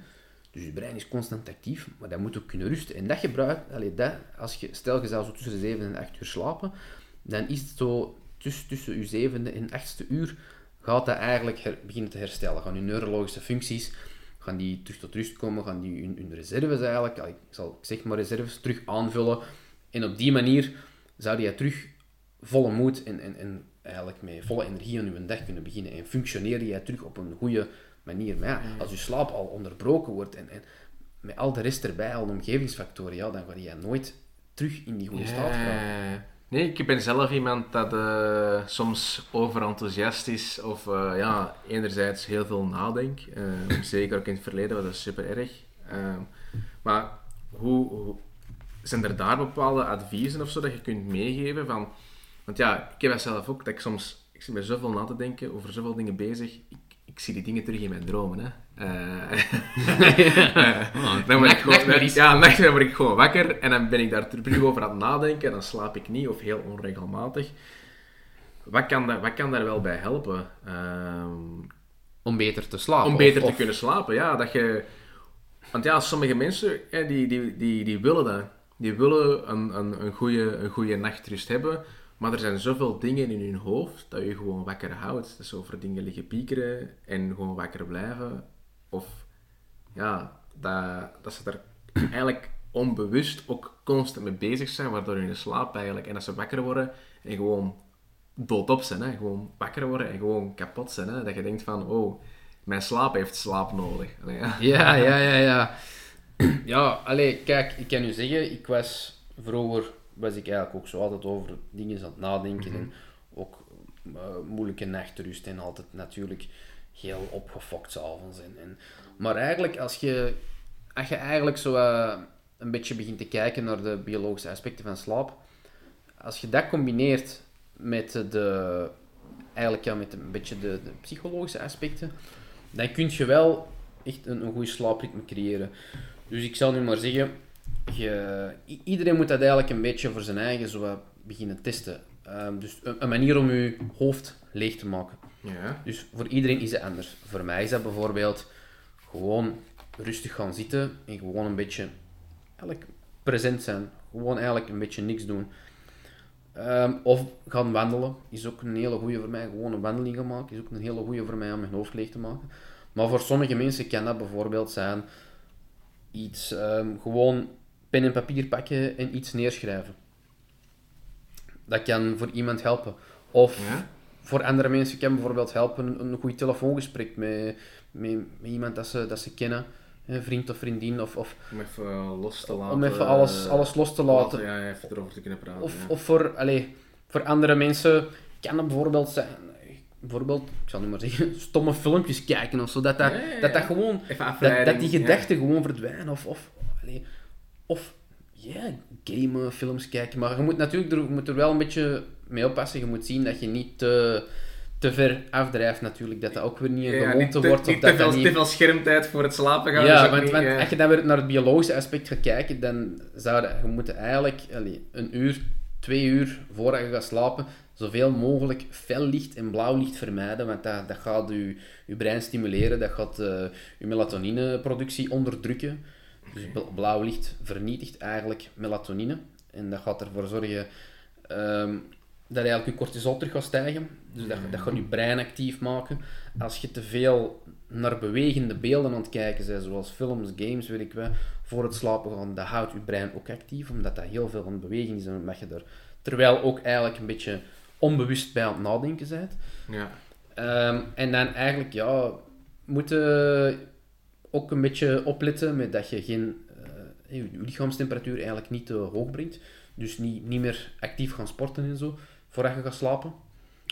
S2: Dus je brein is constant actief, maar dat moet ook kunnen rusten. En dat gebruikt, allee, dat, als je, stel je zou zo tussen de 7 en 8 uur slapen, dan is het zo tussen, tussen je zevende en achtste uur gaat dat eigenlijk her- beginnen te herstellen. Gaan je neurologische functies gaan die terug tot rust komen, gaan die hun, hun reserves eigenlijk, ik zal ik zeg maar reserves, terug aanvullen. En op die manier zou je terug volle moed en, en, en eigenlijk met volle energie aan je dag kunnen beginnen. En functioneer jij terug op een goede manier. Maar ja, als je slaap al onderbroken wordt en, en met al de rest erbij, al de omgevingsfactoren, ja, dan ga je nooit terug in die goede staat geraken.
S1: Nee, ik ben zelf iemand dat eh, soms overenthousiast is of eh, ja, enerzijds heel veel nadenkt. Eh, zeker ook in het verleden was dat super erg. Eh, maar hoe, hoe, zijn er daar bepaalde adviezen of zo dat je kunt meegeven? Van, want ja, ik heb dat zelf ook, dat ik soms, ik zit met zoveel na te denken, over zoveel dingen bezig. Ik, ik zie die dingen terug in mijn dromen. Hè. Eh, dan word ik gewoon, ja, dan word ik gewoon wakker en dan ben ik daar terug over aan het nadenken en dan slaap ik niet of heel onregelmatig. Wat kan, daar, wat kan daar wel bij helpen? Ehm,
S2: Om beter te slapen.
S1: om
S2: of-
S1: beter te
S2: of-
S1: kunnen slapen, ja. Dat je... Want ja, sommige mensen, die, die, die, die willen dat. Die willen een, een, een, goede, een goede nachtrust hebben, maar er zijn zoveel dingen in hun hoofd dat je gewoon wakker houdt. Dus over dingen liggen piekeren en gewoon wakker blijven. Of ja, dat, dat ze er eigenlijk onbewust ook constant mee bezig zijn, waardoor hun slaap eigenlijk, en als ze wakker worden en gewoon doodop zijn, hè, gewoon wakker worden en gewoon kapot zijn, hè, dat je denkt van, oh, mijn slaap heeft slaap nodig. Allee, ja.
S2: Ja, ja, ja, ja. Ja, allee, kijk, ik kan u zeggen, ik was vroeger, was ik eigenlijk ook zo altijd over dingen aan het nadenken en ook eh, moeilijke nachtrust en altijd natuurlijk heel opgefokt s'avonds. En, maar eigenlijk, als je, als je eigenlijk zo eh, een beetje begint te kijken naar de biologische aspecten van slaap, als je dat combineert met de, eigenlijk ja, met een beetje de, psychologische aspecten, dan kun je wel echt een, een goede slaapritme creëren. Dus ik zal nu maar zeggen, je, iedereen moet dat eigenlijk een beetje voor zijn eigen zo beginnen testen. Ehm, dus een, een manier om je hoofd leeg te maken.
S1: Ja.
S2: Dus voor iedereen is het anders. Voor mij is dat bijvoorbeeld gewoon rustig gaan zitten en gewoon een beetje eigenlijk present zijn. Gewoon eigenlijk een beetje niks doen. Ehm, of gaan wandelen is ook een hele goede voor mij. Gewoon een wandeling gaan maken is ook een hele goede voor mij om mijn hoofd leeg te maken. Maar voor sommige mensen kan dat bijvoorbeeld zijn iets ehm, gewoon pen en papier pakken en iets neerschrijven. Dat kan voor iemand helpen. Of
S1: Ja.
S2: Voor andere mensen kan bijvoorbeeld helpen een, een goed telefoongesprek met, met, met iemand dat ze, dat ze kennen. Een vriend of vriendin. Of, of
S1: Om even los te laten.
S2: om even alles, alles los te laten.
S1: Ja, even erover te kunnen praten.
S2: Of,
S1: ja.
S2: of voor, allee, voor andere mensen kan het bijvoorbeeld zijn, bijvoorbeeld, ik zal nu maar zeggen, stomme filmpjes kijken of zo. Dat dat,
S1: Ja, ja, ja.
S2: dat, dat gewoon, dat, die gedachten gewoon verdwijnen. Of, of, allee, of ja, gamen, films kijken. Maar je moet natuurlijk er, moet er wel een beetje mee oppassen. Je moet zien dat je niet te, te ver afdrijft natuurlijk. Dat dat ook weer niet een
S1: Ja,
S2: gewoonte
S1: te,
S2: wordt. Of
S1: niet
S2: dat
S1: te, veel,
S2: niet...
S1: te veel schermtijd voor het slapen gaan.
S2: Ja, want,
S1: niet,
S2: want
S1: ja.
S2: als je dan weer naar het biologische aspect gaat kijken, dan zou dat, je moet eigenlijk allee, een uur, twee uur voordat je gaat slapen, zoveel mogelijk fel licht en blauw licht vermijden, want dat, dat gaat je, je brein stimuleren, dat gaat uh, je melatonineproductie onderdrukken. Dus blauw licht vernietigt eigenlijk melatonine en dat gaat ervoor zorgen um, dat eigenlijk je cortisol terug gaat stijgen. Dus dat, dat gaat je brein actief maken. Als je te veel naar bewegende beelden aan het kijken bent, zoals films, games, weet ik wel, voor het slapen gaan, dat houdt je brein ook actief, omdat dat heel veel van beweging is en omdat je er, terwijl ook eigenlijk een beetje onbewust bij aan het nadenken bent. Ja. Um, en dan eigenlijk, ja, moeten ook een beetje opletten met dat je geen, uh, je lichaamstemperatuur eigenlijk niet te hoog brengt. Dus niet, niet meer actief gaan sporten en zo, voordat je gaat slapen.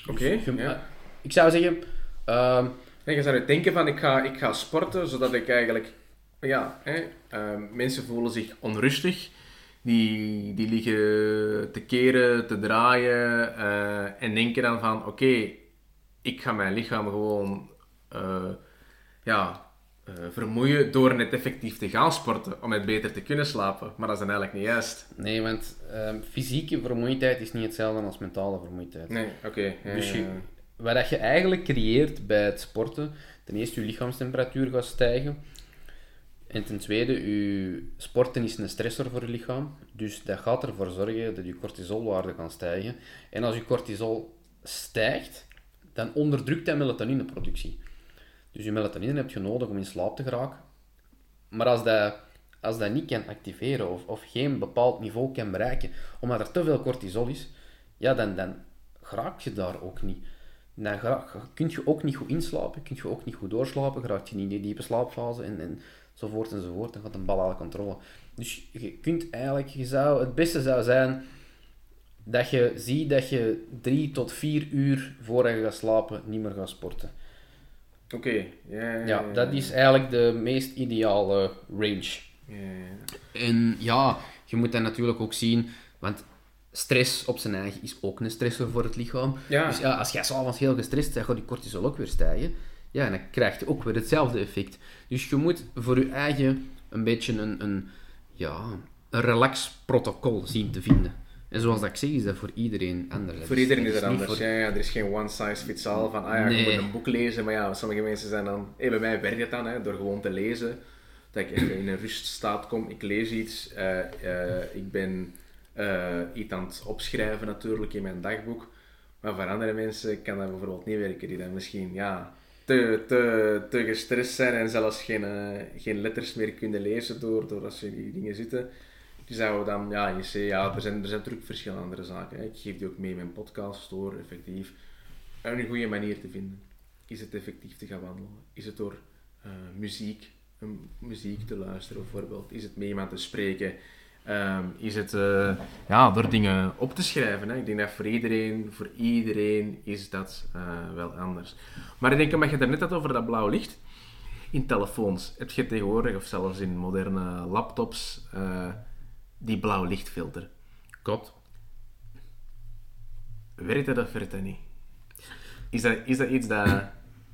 S1: Oké, dus ja.
S2: Ik zou zeggen... Uh,
S1: nee, je zou denken van, ik ga, ik ga sporten, zodat ik eigenlijk... Ja, hè, uh, mensen voelen zich onrustig. Die, die liggen te keren, te draaien. Uh, en denken dan van, oké, ik ga mijn lichaam gewoon... Eh, ja, uh, vermoeien door net effectief te gaan sporten om het beter te kunnen slapen. Maar dat is dan eigenlijk niet juist.
S2: Nee, want uh, fysieke vermoeidheid is niet hetzelfde als mentale vermoeidheid.
S1: Nee, oké.
S2: dus je, wat je eigenlijk creëert bij het sporten, ten eerste je lichaamstemperatuur gaat stijgen. En ten tweede, je sporten is een stressor voor je lichaam. Dus dat gaat ervoor zorgen dat je cortisolwaarde kan stijgen. En als je cortisol stijgt, dan onderdrukt dat melatonineproductie. Dus je melatonine heb je nodig om in slaap te geraken. Maar als dat, als dat niet kan activeren of, of geen bepaald niveau kan bereiken, omdat er te veel cortisol is, ja, dan, dan raak je daar ook niet. Dan kun je ook niet goed inslapen, kun je ook niet goed doorslapen, raak je niet in die diepe slaapfase en, en enzovoort enzovoort. Dan gaat een bal aan controle. Dus je kunt eigenlijk, je zou, het beste zou zijn dat je ziet dat je drie tot vier uur voor je gaat slapen niet meer gaat sporten.
S1: Oké,
S2: ja, ja, dat is eigenlijk de meest ideale range. En ja, je moet dat natuurlijk ook zien, want stress op zijn eigen is ook een stressor voor het lichaam. Dus ja, als jij s'avonds heel gestrest bent, gaat die cortisol ook weer stijgen. Ja, en dan krijg je ook weer hetzelfde effect. Dus je moet voor je eigen een beetje een, een, ja, een relax protocol zien te vinden. En zoals dat ik zeg, is dat voor iedereen anders.
S1: Voor iedereen is het anders. Ja, ja, er is geen one size fits all van, ah ja, je moet een boek lezen. Maar ja, sommige mensen zijn dan... Hey, bij mij werkt het dan, hè, door gewoon te lezen. Dat ik in een ruststaat kom, ik lees iets. Uh, uh, ik ben uh, iets aan het opschrijven natuurlijk in mijn dagboek. Maar voor andere mensen kan dat bijvoorbeeld niet werken. Die dan misschien, ja... Te, te, te gestrest zijn en zelfs geen, geen letters meer kunnen lezen door, doordat ze die dingen zitten zouden dan, ja, je ziet, ja, er zijn, er zijn natuurlijk verschillende andere zaken. Ik geef die ook mee in mijn podcast door effectief een goede manier te vinden. Is het effectief te gaan wandelen? Is het door uh, muziek, muziek te luisteren bijvoorbeeld? Is het met iemand te spreken? Um, is het uh, ja, door dingen op te schrijven? Hè? Ik denk dat voor iedereen, voor iedereen is dat uh, wel anders. Maar ik denk, omdat je het net had over dat blauw licht, in telefoons heb je tegenwoordig, of zelfs in moderne laptops, die blauw lichtfilter.
S2: Klopt.
S1: Werkt dat of werkt dat niet? Is dat, is dat iets dat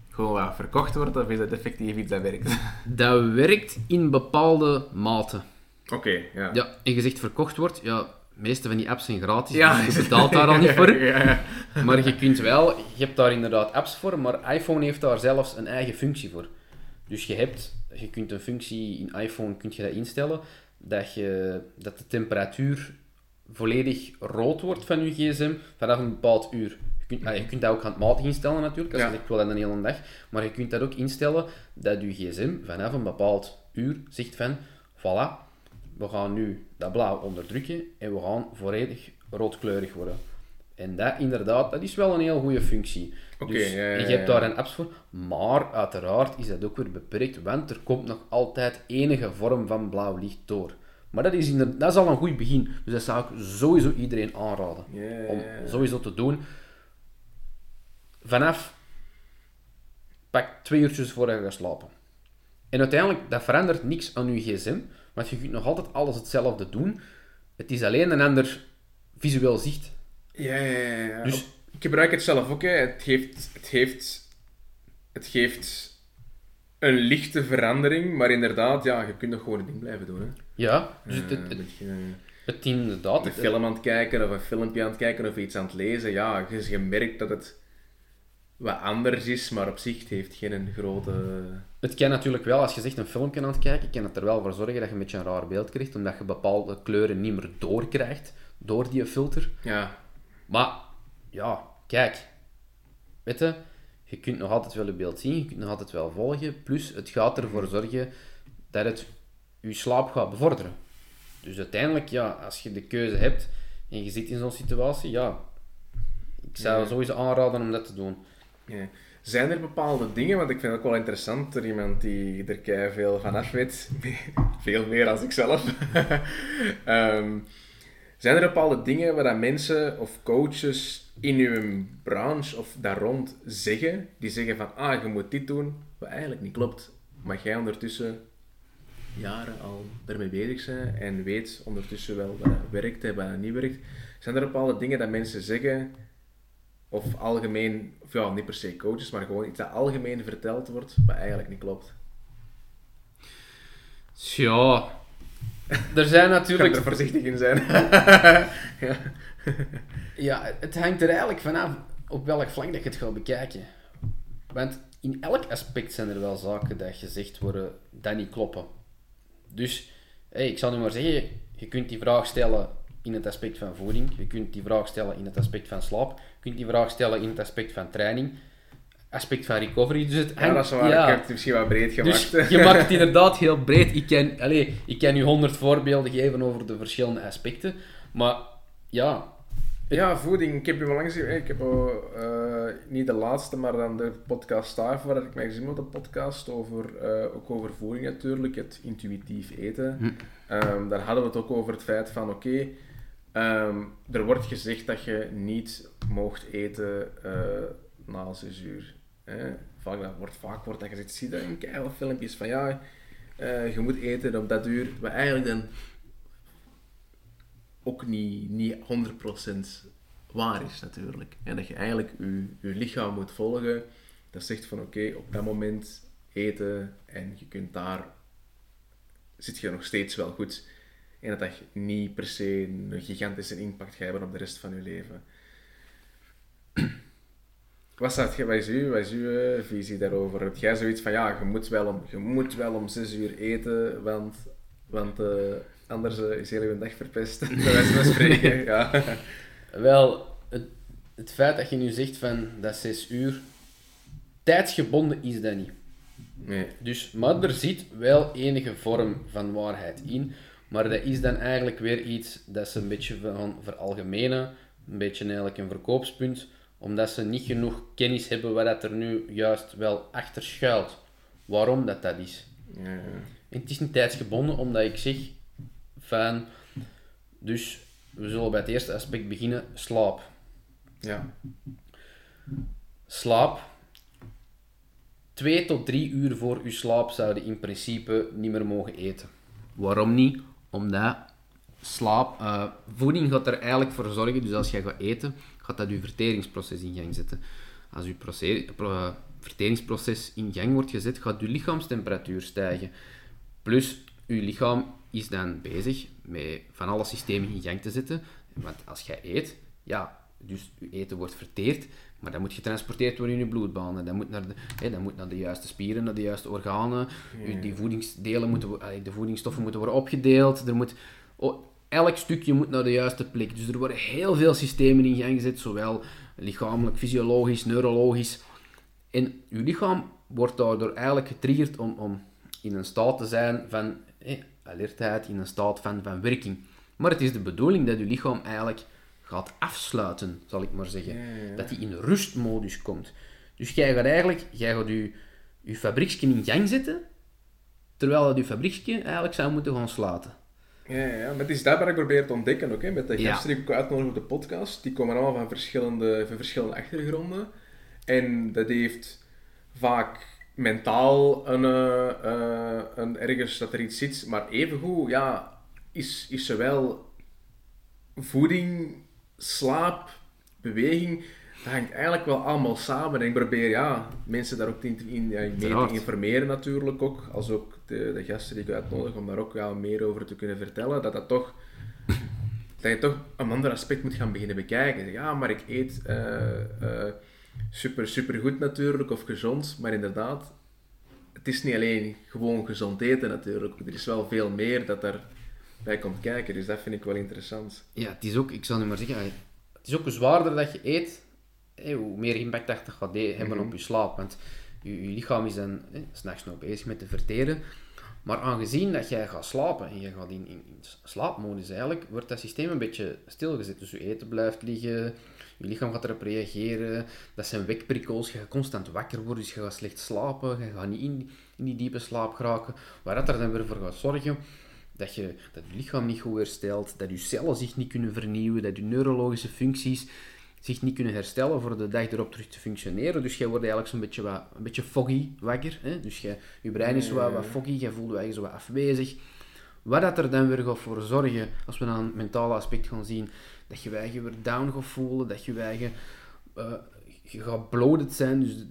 S1: gewoon wat verkocht wordt of is dat effectief iets dat werkt?
S2: Dat werkt in bepaalde mate.
S1: Oké, ja.
S2: Ja, en je zegt verkocht wordt, ja, de meeste van die apps zijn gratis, ja. dus je betaalt daar al niet voor. Ja, ja, maar je kunt wel, je hebt daar inderdaad apps voor, maar iPhone heeft daar zelfs een eigen functie voor. Dus je hebt, je kunt een functie in iPhone kunt je dat instellen, dat, je, dat de temperatuur volledig rood wordt van je gsm vanaf een bepaald uur. Je kunt, ah, je kunt dat ook handmatig instellen natuurlijk, als je zegt ik wil dat een hele dag, maar je kunt dat ook instellen dat je gsm vanaf een bepaald uur zegt van, voilà, we gaan nu dat blauw onderdrukken en we gaan volledig roodkleurig worden. En dat inderdaad, dat is wel een heel goede functie. Dus, ja, ja, je hebt daar een apps voor, maar uiteraard is dat ook weer beperkt, want er komt nog altijd enige vorm van blauw licht door. Maar dat is, dat is al een goed begin. Dus dat zou ik sowieso iedereen aanraden. Om sowieso te doen. Vanaf pak twee uurtjes voor je gaat slapen. En uiteindelijk, dat verandert niks aan je gsm, want je kunt nog altijd alles hetzelfde doen. Het is alleen een ander visueel zicht.
S1: Ja, ja, ja. Dus, ik gebruik het zelf ook. Hè. Het, geeft, het, geeft, het geeft een lichte verandering, maar inderdaad, ja, je kunt nog gewoon het ding blijven doen. Hè.
S2: Ja, dus het,
S1: beetje,
S2: Het inderdaad.
S1: Een film aan het kijken of een filmpje aan het kijken of iets aan het lezen. Ja, je, je merkt dat het wat anders is, maar op zich heeft geen grote...
S2: Het kan natuurlijk wel, als je zegt een filmpje aan het kijken, kan het er wel voor zorgen dat je een beetje een raar beeld krijgt, omdat je bepaalde kleuren niet meer doorkrijgt door die filter.
S1: Ja.
S2: Maar, ja, kijk. Weet je, je kunt nog altijd wel je beeld zien, je kunt nog altijd wel volgen, plus het gaat ervoor zorgen dat het je slaap gaat bevorderen. Dus uiteindelijk, ja, als je de keuze hebt en je zit in zo'n situatie, ja, ik zou
S1: Ja.
S2: sowieso aanraden om dat te doen.
S1: Ja. Zijn er bepaalde dingen, want ik vind het ook wel interessant, er iemand die er kei veel van af weet, veel meer dan ik zelf. Ehm, zijn er bepaalde dingen waar dat mensen of coaches in uw branche of daar rond zeggen, die zeggen van, ah, je moet dit doen, wat eigenlijk niet klopt, maar jij ondertussen jaren al ermee bezig bent en weet ondertussen wel wat werkt en wat niet werkt. Zijn er bepaalde dingen dat mensen zeggen of algemeen, of ja, niet per se coaches, maar gewoon iets dat algemeen verteld wordt, wat eigenlijk niet klopt.
S2: Ja, er zijn
S1: Ik
S2: natuurlijk
S1: er voorzichtig in zijn. ja.
S2: Ja, het hangt er eigenlijk vanaf op welk vlak dat je het gaat bekijken. Want in elk aspect zijn er wel zaken dat gezegd worden dat niet kloppen. Dus, hey, ik zal nu maar zeggen, je kunt die vraag stellen in het aspect van voeding, je kunt die vraag stellen in het aspect van slaap, je kunt die vraag stellen in het aspect van training, aspect van recovery. Dus het
S1: ja, dat is waar.
S2: ja.
S1: Ik heb het misschien wat breed gemaakt.
S2: Dus je maakt het inderdaad heel breed. Ik kan, allez, ik kan u honderd voorbeelden geven over de verschillende aspecten. Maar ja,
S1: Ja, voeding. Ik heb je wel langs Ik heb eh, niet de laatste, maar dan de podcast daarvoor dat ik mij gezien heb, de podcast over, eh, ook over voeding natuurlijk, het intuïtief eten.
S2: Hm.
S1: Ehm, daar hadden we het ook over het feit van, oké, ehm, er wordt gezegd dat je niet mocht eten eh, na 6 uur. Vaak, dat wordt, vaak wordt dat gezegd, zie je dat in keihard filmpjes van, ja, eh, je moet eten op dat uur, wat eigenlijk dan ook niet, niet 100% waar is natuurlijk. En dat je eigenlijk je, je lichaam moet volgen. Dat zegt van oké, op dat moment eten en je kunt daar, zit je nog steeds wel goed. En dat dat niet per se een gigantische impact gaat hebben op de rest van je leven. Wat, staat, wat, is uw, wat is uw visie daarover? Heb jij zoiets van ja, je moet wel om, je moet wel om 6 uur eten, want, want eh, anders eh, is heel je dag verpest. Bij wijze van spreken. Ja.
S2: Wel, het, het feit dat je nu zegt van dat 6 uur, tijdsgebonden is dat niet.
S1: Nee.
S2: Dus, maar er zit wel enige vorm van waarheid in. Maar dat is dan eigenlijk weer iets dat ze een beetje van veralgemenen. Een beetje eigenlijk een verkoopspunt. Omdat ze niet genoeg kennis hebben wat dat er nu juist wel achter schuilt. Waarom dat dat is.
S1: Ja, ja.
S2: En het is niet tijdsgebonden, omdat ik zeg van... Dus, we zullen bij het eerste aspect beginnen. Slaap.
S1: ja.
S2: Slaap. Twee tot drie uur voor uw slaap zouden in principe niet meer mogen eten. Waarom niet? Omdat slaap, eh, voeding gaat er eigenlijk voor zorgen, dus als jij gaat eten, gaat dat je verteringsproces in gang zetten. Als pro- eh, verteringsproces in gang wordt gezet, gaat je lichaamstemperatuur stijgen. Plus, je lichaam is dan bezig met van alle systemen in gang te zetten. Want als jij eet, ja, dus je eten wordt verteerd, maar dat moet getransporteerd worden in je bloedbanen. Dat moet naar de, hè, dat moet naar de juiste spieren, naar de juiste organen. Die voedingsdelen moeten, de voedingsstoffen moeten worden opgedeeld. Er moet, oh, elk stukje moet naar de juiste plek. Dus er worden heel veel systemen in gang gezet, zowel lichamelijk, fysiologisch, neurologisch. En je lichaam wordt daardoor eigenlijk getriggerd om, om in een staat te zijn van eh, alertheid, in een staat van, van werking. Maar het is de bedoeling dat je lichaam eigenlijk gaat afsluiten, zal ik maar zeggen.
S1: Ja, ja, ja.
S2: Dat hij in rustmodus komt. Dus jij gaat eigenlijk jij gaat je, je fabrieksje in gang zetten, terwijl dat je fabrieksje eigenlijk zou moeten gaan sluiten.
S1: Ja. Maar het is dat wat ik probeer te ontdekken ook, hè. met de gasten die ik ook uitnodig op de podcast. Die komen allemaal van verschillende, van verschillende achtergronden. En dat heeft vaak mentaal een, eh, eh, een, ergens dat er iets zit, maar evengoed ja, is, is zowel voeding, slaap, beweging, dat hangt eigenlijk wel allemaal samen. En ik probeer ja, mensen daar ook in, in, ja, te informeren natuurlijk ook, als ook de, de gasten die ik uitnodig om daar ook wel meer over te kunnen vertellen, dat dat toch dat je toch een ander aspect moet gaan beginnen bekijken. Ja, maar ik eet uh, uh, super, super goed natuurlijk, of gezond, maar inderdaad, het is niet alleen gewoon gezond eten natuurlijk. Er is wel veel meer dat daarbij komt kijken, dus dat vind ik wel interessant.
S2: Ja, het is ook, ik zal nu maar zeggen, het is ook zwaarder dat je eet, hoe meer impact dat gaat hebben op je slaap. Want je, je lichaam is dan eh, s'nachts nog bezig met te verteren. Maar aangezien dat jij gaat slapen en je gaat in, in, in, slaapmodus eigenlijk, wordt dat systeem een beetje stilgezet. Dus je eten blijft liggen, je lichaam gaat erop reageren. Dat zijn wekprikkels, je gaat constant wakker worden, dus je gaat slecht slapen, je gaat niet in, in die diepe slaap geraken. Waar dat er dan weer voor gaat zorgen dat je, dat je lichaam niet goed herstelt, dat je cellen zich niet kunnen vernieuwen, dat je neurologische functies zich niet kunnen herstellen voor de dag erop terug te functioneren. Dus jij wordt eigenlijk zo'n beetje, wat, een beetje foggy wakker. Hè? Dus je, je brein is wat, wat foggy, je voelt je eigenlijk zo wat afwezig. Wat dat er dan weer gaat voor zorgen, als we naar een mentale aspect gaan zien, dat je je weer down gaat voelen, dat je eigen uh, je gaat bloated zijn, dus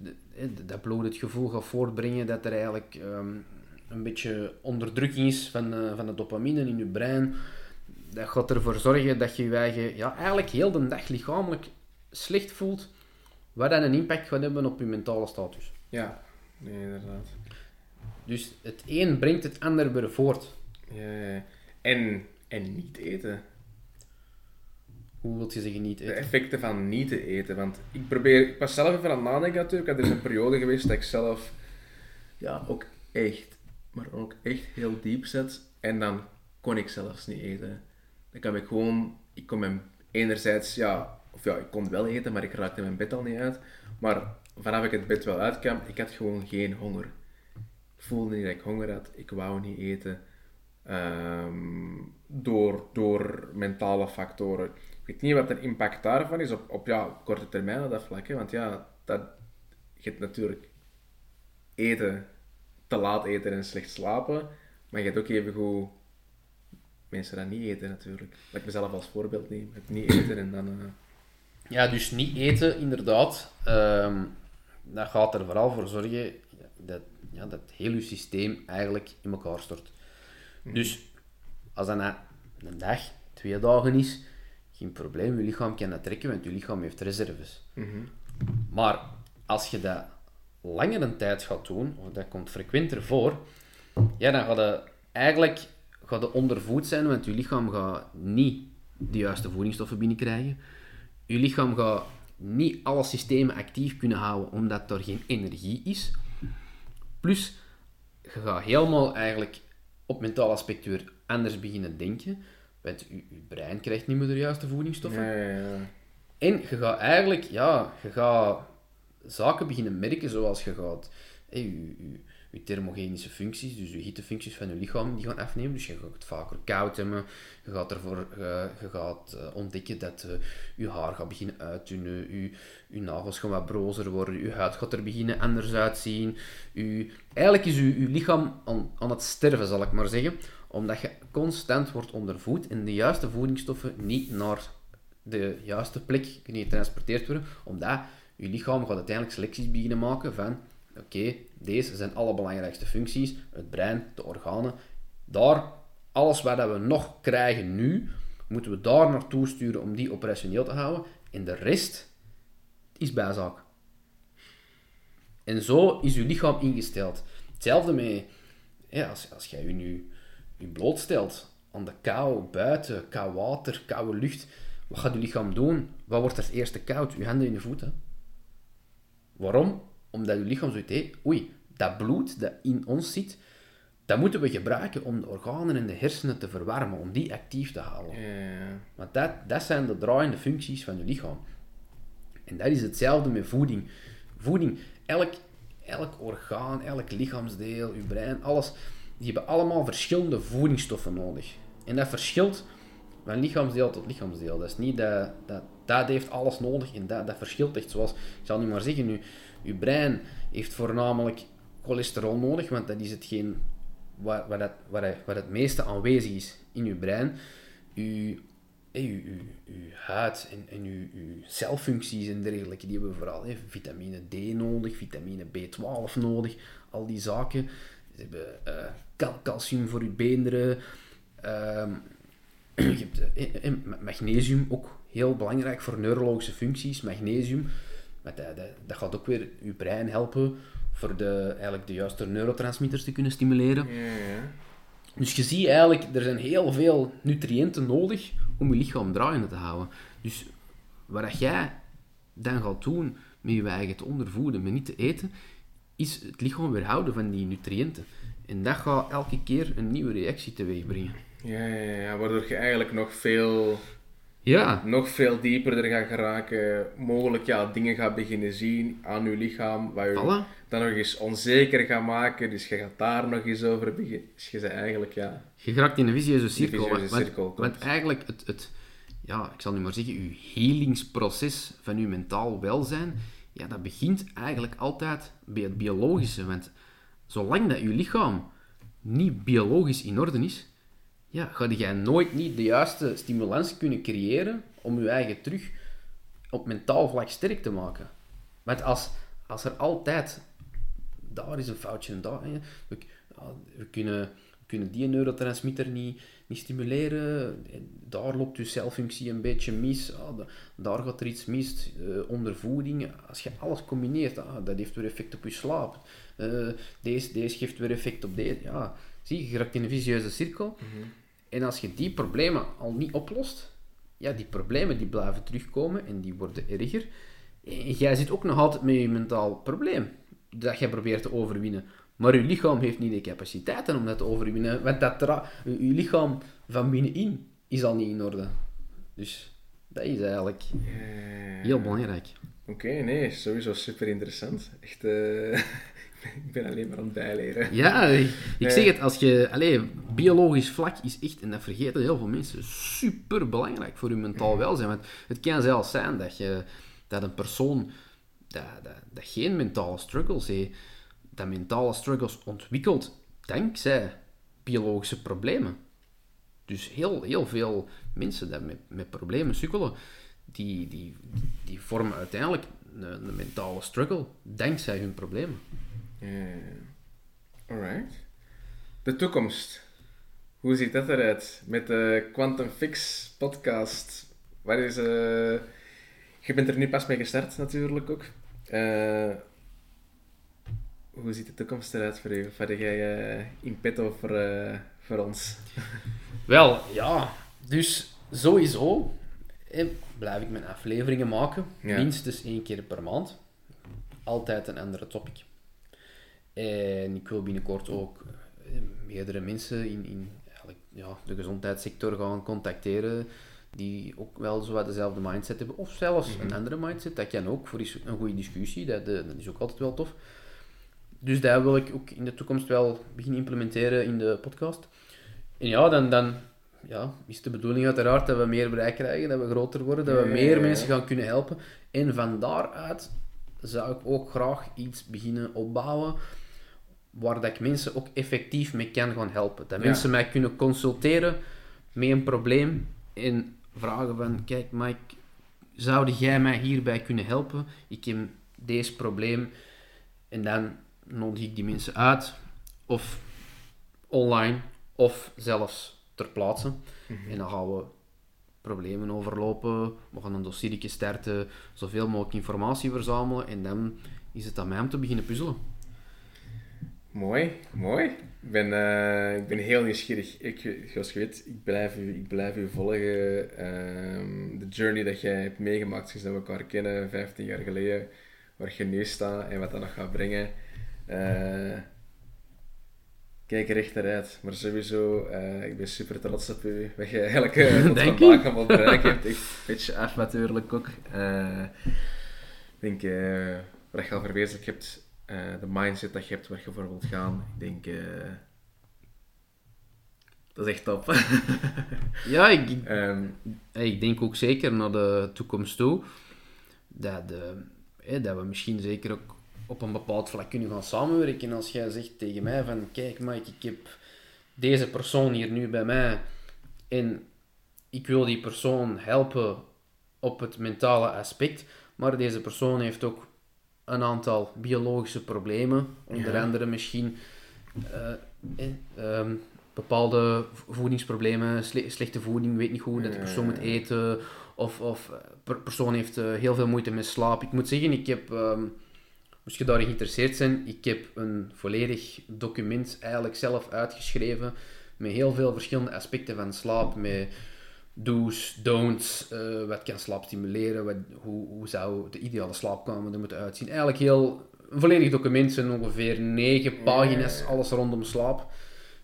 S2: dat bloated gevoel gaat voortbrengen, dat er eigenlijk um, een beetje onderdrukking is van, uh, van de dopamine in je brein. Dat gaat ervoor zorgen dat je je eigen, ja, eigenlijk heel de dag lichamelijk slecht voelt, wat dan een impact gaat hebben op je mentale status.
S1: Ja, nee, inderdaad.
S2: Dus het een brengt het ander weer voort.
S1: Ja, ja. En, en niet eten.
S2: Hoe wil je zeggen niet eten?
S1: De effecten van niet te eten. Want ik probeer, ik was zelf even aan het nadenken natuurlijk. Er is een periode geweest dat ik zelf ja, ook echt, maar ook echt heel diep zet. En dan kon ik zelfs niet eten. Dan kan ik gewoon, ik kon mijn enerzijds, ja, of ja, ik kon wel eten, maar ik raakte mijn bed al niet uit. Maar vanaf ik het bed wel uitkwam, ik had gewoon geen honger. Ik voelde niet dat ik honger had, ik wou niet eten. Ehm, door, door mentale factoren. Ik weet niet wat de impact daarvan is op, op ja, korte termijn op dat vlak. Hè? Want ja, dat, je hebt natuurlijk eten, te laat eten en slecht slapen. Maar je hebt ook even goed mensen dat niet eten natuurlijk. Dat ik mezelf als voorbeeld neem. Het niet eten en dan... Uh...
S2: Ja, dus niet eten, inderdaad. Um, dat gaat er vooral voor zorgen dat, ja, dat heel je systeem eigenlijk in elkaar stort. Mhm. Dus als dat na een dag, twee dagen is, geen probleem. Je lichaam kan dat trekken, want je lichaam heeft reserves. Mhm. Maar als je dat langere tijd gaat doen, of dat komt frequenter voor, ja, dan gaat je eigenlijk gaat ondervoed zijn, want je lichaam gaat niet de juiste voedingsstoffen binnenkrijgen. Je lichaam gaat niet alle systemen actief kunnen houden, omdat er geen energie is. Plus, je gaat helemaal eigenlijk op mentaal aspect weer anders beginnen denken. Want je, je brein krijgt niet meer de juiste voedingsstoffen.
S1: Ja, ja, ja.
S2: En je gaat eigenlijk, ja, je gaat zaken beginnen merken zoals je gaat... Hey, je, je, je thermogenische functies, dus je hittefuncties van je lichaam, die gaan afnemen. Dus je gaat het vaker koud hebben. Je gaat ervoor je, je gaat uh, ontdekken dat uh, je haar gaat beginnen uitdunnen. Je, nagels gaan wat brozer worden. Je huid gaat er beginnen anders uitzien. Je, eigenlijk is je, je lichaam aan, aan het sterven, zal ik maar zeggen. Omdat je constant wordt ondervoed en de juiste voedingsstoffen niet naar de juiste plek kunnen getransporteerd worden. Omdat je lichaam gaat uiteindelijk selecties beginnen maken van oké, deze zijn alle belangrijkste functies, het brein, de organen. Daar, alles wat we nog krijgen nu, moeten we daar naartoe sturen om die operationeel te houden. En de rest is bijzaak. En zo is je lichaam ingesteld. Hetzelfde met, ja, als, als jij je nu je blootstelt aan de kou, buiten, koud water, koude lucht, wat gaat je lichaam doen? Wat wordt als eerste koud? Je handen in je voeten. Waarom? Omdat je lichaam zoiets heeft, oei, dat bloed dat in ons zit, dat moeten we gebruiken om de organen en de hersenen te verwarmen, om die actief te houden.
S1: Ja.
S2: Want dat, dat zijn de draaiende functies van je lichaam. En dat is hetzelfde met voeding. Voeding, elk, elk orgaan, elk lichaamsdeel, je brein, alles, die hebben allemaal verschillende voedingsstoffen nodig. En dat verschilt van lichaamsdeel tot lichaamsdeel. Dat is niet dat, dat, dat heeft alles nodig en dat, dat verschilt echt. Zoals, ik zal nu maar zeggen, nu, je brein heeft voornamelijk cholesterol nodig, want dat is hetgeen waar, waar, dat, waar, waar het meeste aanwezig is in je brein. Je, je, je, huid en, en je, je celfuncties en dergelijke, die hebben vooral hè, vitamine D nodig, vitamine B12 nodig, al die zaken. Ze hebben uh, calcium voor je beenderen. Uh, je hebt magnesium ook heel belangrijk voor neurologische functies. Magnesium, dat, dat, dat gaat ook weer je brein helpen voor de, eigenlijk de juiste neurotransmitters te kunnen stimuleren.
S1: Ja, ja.
S2: Dus je ziet eigenlijk, er zijn heel veel nutriënten nodig om je lichaam draaiende te houden. Dus wat jij dan gaat doen met je eigen te ondervoeden, met niet te eten, is het lichaam weerhouden van die nutriënten. En dat gaat elke keer een nieuwe reactie teweeg brengen.
S1: Ja, ja, ja, waardoor je eigenlijk nog veel,
S2: Ja,
S1: nog veel dieper er gaat geraken. Mogelijk ja, dingen gaat beginnen zien aan je lichaam, waar je
S2: voilà.
S1: dan nog eens onzeker gaat maken. Dus je gaat daar nog eens over beginnen. Dus je bent eigenlijk, ja...
S2: Je geraakt in een visieuze cirkel.
S1: vicieuze
S2: want- eigenlijk het, het, ja, ik zal nu maar zeggen, je healingsproces van je mentaal welzijn, ja, dat begint eigenlijk altijd bij het biologische. Want zolang dat je lichaam niet biologisch in orde is, ja, ga jij nooit niet de juiste stimulans kunnen creëren om je eigen terug op mentaal vlak sterk te maken. Want als, als er altijd daar is een foutje en daar. We, kunnen, kunnen die neurotransmitter niet, niet stimuleren. En Daar loopt je celfunctie een beetje mis. Da- daar gaat er iets mis. eh, ondervoeding. Als je alles combineert, ah, dat heeft weer effect op je slaap. Eh, deze, deze geeft weer effect op deze. Ja, zie je, je raakt in een vicieuze cirkel. En als je die problemen al niet oplost, ja, die problemen die blijven terugkomen en die worden erger. En jij zit ook nog altijd met je mentaal probleem dat jij probeert te overwinnen. Maar je lichaam heeft niet de capaciteiten om dat te overwinnen. Want dat je lichaam van binnenin is al niet in orde. Dus dat is eigenlijk
S1: Ja.
S2: heel belangrijk.
S1: Oké, nee, sowieso super interessant. Echt, eh, ik ben alleen maar aan het bijleren.
S2: Ja, ik,
S1: Ja.
S2: zeg het, als je, allee, biologisch vlak is echt, en dat vergeten heel veel mensen, super belangrijk voor je mentaal welzijn. Want het kan zelfs zijn dat, je, dat een persoon dat, dat, dat geen mentale struggles heeft, dat mentale struggles ontwikkelt dankzij biologische problemen. Dus heel, heel veel mensen die met, met problemen sukkelen, die, die, die vormen uiteindelijk een, een mentale struggle dankzij hun problemen.
S1: Alright. De toekomst. Hoe ziet dat eruit? Met de Quantum Fix podcast. Waar is... eh, Je bent er nu pas mee gestart natuurlijk ook. Eh, hoe ziet de toekomst eruit voor u? Wat heb jij eh, in petto voor, voor ons?
S2: Wel, ja. Dus sowieso eh, blijf ik mijn afleveringen maken.
S1: Ja.
S2: Minstens één keer per maand. Altijd een andere topic. En ik wil binnenkort ook eh, meerdere mensen in, in eigenlijk, ja, de gezondheidssector gaan contacteren die ook wel zo dezelfde mindset hebben. Of zelfs een andere mindset. Dat kan ook voor is- een goede discussie. Dat, eh, dat is ook altijd wel tof. Dus dat wil ik ook in de toekomst wel beginnen implementeren in de podcast. En ja, dan, dan ja, is de bedoeling uiteraard dat we meer bereik krijgen, dat we groter worden, dat we meer mensen gaan kunnen helpen. En van daaruit zou ik ook graag iets beginnen opbouwen waar dat ik mensen ook effectief mee kan gaan helpen. Dat
S1: Ja.
S2: mensen mij kunnen consulteren met een probleem en vragen van, kijk Mike, zou jij mij hierbij kunnen helpen? Ik heb deze probleem. En dan nodig ik die mensen uit, of online, of zelfs ter plaatse. En dan gaan we problemen overlopen, we gaan een dossiertje starten, zoveel mogelijk informatie verzamelen en dan is het aan mij om te beginnen puzzelen.
S1: Mooi, mooi. Ik ben, eh, ik ben heel nieuwsgierig. Ik, zoals je weet, ik blijf u, ik blijf u volgen. Ehm, de journey dat jij hebt meegemaakt sinds dat we elkaar kennen, 15 jaar geleden. Waar je nu staat en wat dat nog gaat brengen. Eh, kijk er echt naar uit. Maar sowieso, eh, ik ben super trots op u. Wat je
S2: Dank
S1: vandaag
S2: u.
S1: allemaal bereikt hebt. Echt een beetje af natuurlijk ook. Ik denk, wat je al verwezenlijk hebt, eh, de mindset dat je hebt waar je voor wilt gaan. Ik denk, eh, dat is echt top.
S2: Ja, ik,
S1: Ehm,
S2: ik denk ook zeker naar de toekomst toe dat, eh, dat we misschien zeker ook op een bepaald vlak kunnen gaan samenwerken. Als jij zegt tegen mij van, kijk Mike, ik heb deze persoon hier nu bij mij en ik wil die persoon helpen op het mentale aspect, maar deze persoon heeft ook een aantal biologische problemen, onder
S1: Ja.
S2: andere misschien eh, eh, ehm, bepaalde voedingsproblemen, slechte voeding, weet niet hoe dat de persoon moet eten, of, of per persoon heeft heel veel moeite met slaap. Ik moet zeggen, ik heb, um, moest je daarin geïnteresseerd zijn, ik heb een volledig document eigenlijk zelf uitgeschreven met heel veel verschillende aspecten van slaap, met do's, don'ts, uh, wat kan slaap stimuleren, wat, hoe, hoe zou de ideale slaapkamer er moeten uitzien. Eigenlijk heel, een volledig document, zijn ongeveer negen pagina's, alles rondom slaap.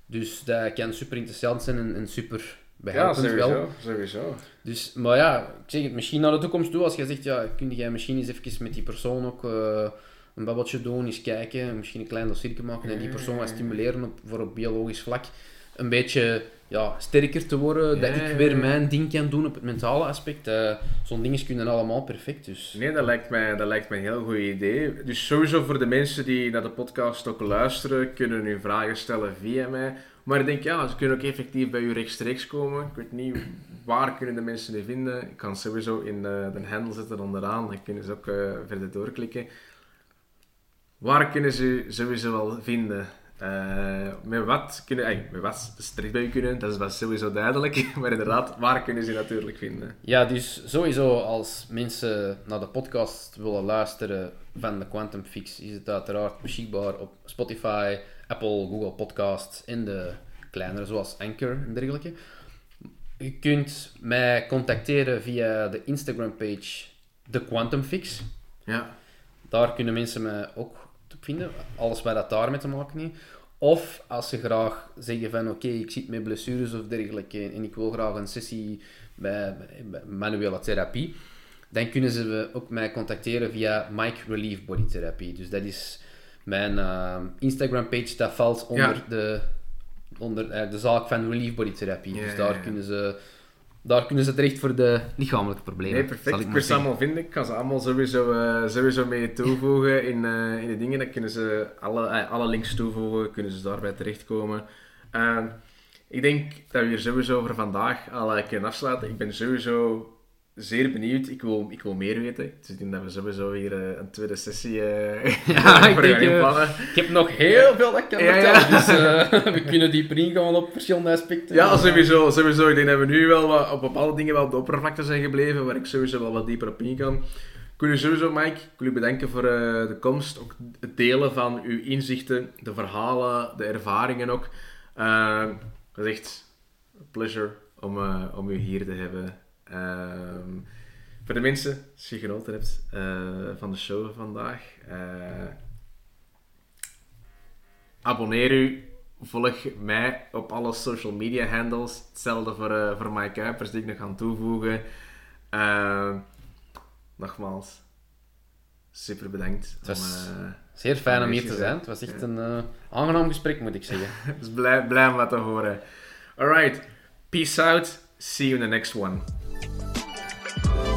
S2: Dus dat kan super interessant zijn en, en super behelpend
S1: ja, sowieso,
S2: wel.
S1: sowieso.
S2: Dus, maar ja, ik zeg het, misschien naar de toekomst toe, als je zegt, ja, kun jij misschien eens even met die persoon ook uh, een babbeltje doen, eens kijken, misschien een klein dossiertje maken en die persoon wat stimuleren op, voor op biologisch vlak. Een beetje ja, sterker te worden, dat ik weer mijn ding kan doen op het mentale aspect. Uh, Zo'n dingen kunnen allemaal perfect. Dus.
S1: Nee, dat lijkt, mij, dat lijkt mij een heel goed idee. Dus sowieso voor de mensen die naar de podcast ook luisteren, kunnen hun vragen stellen via mij. Maar ik denk, ja, ze kunnen ook effectief bij u rechtstreeks komen. Ik weet niet, waar kunnen de mensen die vinden? Ik kan sowieso in uh, de handle zetten onderaan, dan kunnen ze ook uh, verder doorklikken. Waar kunnen ze sowieso wel vinden? Uh, met wat kunnen, ay, met wat strikt bij u kunnen, dat is wel sowieso duidelijk. Maar inderdaad, waar kunnen ze natuurlijk vinden?
S2: Ja, dus sowieso als mensen naar de podcast willen luisteren van de Quantum Fix, is het uiteraard beschikbaar op Spotify, Apple, Google Podcasts en de kleinere zoals Anchor en dergelijke. Je kunt mij contacteren via de Instagram page The Quantum Fix.
S1: Ja.
S2: Daar kunnen mensen mij ook vinden. Alles wat dat daarmee te maken heeft. Of als ze graag zeggen van oké, ik zit met blessures of dergelijke en ik wil graag een sessie bij, bij manuele therapie, dan kunnen ze ook mij contacteren via Mike Relief Body Therapy. Dus dat is mijn uh, Instagram page, dat valt onder, de, onder uh, de zaak van Relief Body Therapie. dus daar kunnen ze daar kunnen ze terecht voor de lichamelijke problemen.
S1: Nee, perfect. Ik kan ze allemaal vinden. Ik kan ze allemaal sowieso, uh, sowieso mee toevoegen in, uh, in de dingen. Dan kunnen ze alle, uh, alle links toevoegen, kunnen ze daarbij terechtkomen. Ehm, ik denk dat we hier sowieso voor vandaag al kunnen afsluiten. Ik ben sowieso zeer benieuwd. Ik wil, ik wil meer weten. Dus ik denk dat we sowieso hier uh, een tweede sessie uh, ja, ik, denk, uh,
S2: ik heb nog heel veel dat ik kan vertellen. Dus we kunnen dieper ingaan op verschillende aspecten.
S1: Ja, sowieso, sowieso. Ik denk dat we nu wel wat, op bepaalde dingen wel op de oppervlakte zijn gebleven, waar ik sowieso wel wat dieper op ingaan. Ik wil u sowieso, Mike, ik wil u bedanken voor de komst. Ook het delen van uw inzichten, de verhalen, de ervaringen ook. het is echt een pleasure om, om u hier te hebben. Um, voor de mensen, als je genoten hebt uh, van de show vandaag, uh, abonneer u. Volg mij op alle social media handles. Hetzelfde voor, uh, voor Mike Kuipers, die ik nog ga toevoegen. Ehm, nogmaals, super bedankt.
S2: Het was om, zeer fijn om hier te zijn. Het was echt een aangenaam gesprek, moet ik zeggen.
S1: dus blij, blij om wat te horen. Alright, peace out. See you in the next one. Bye.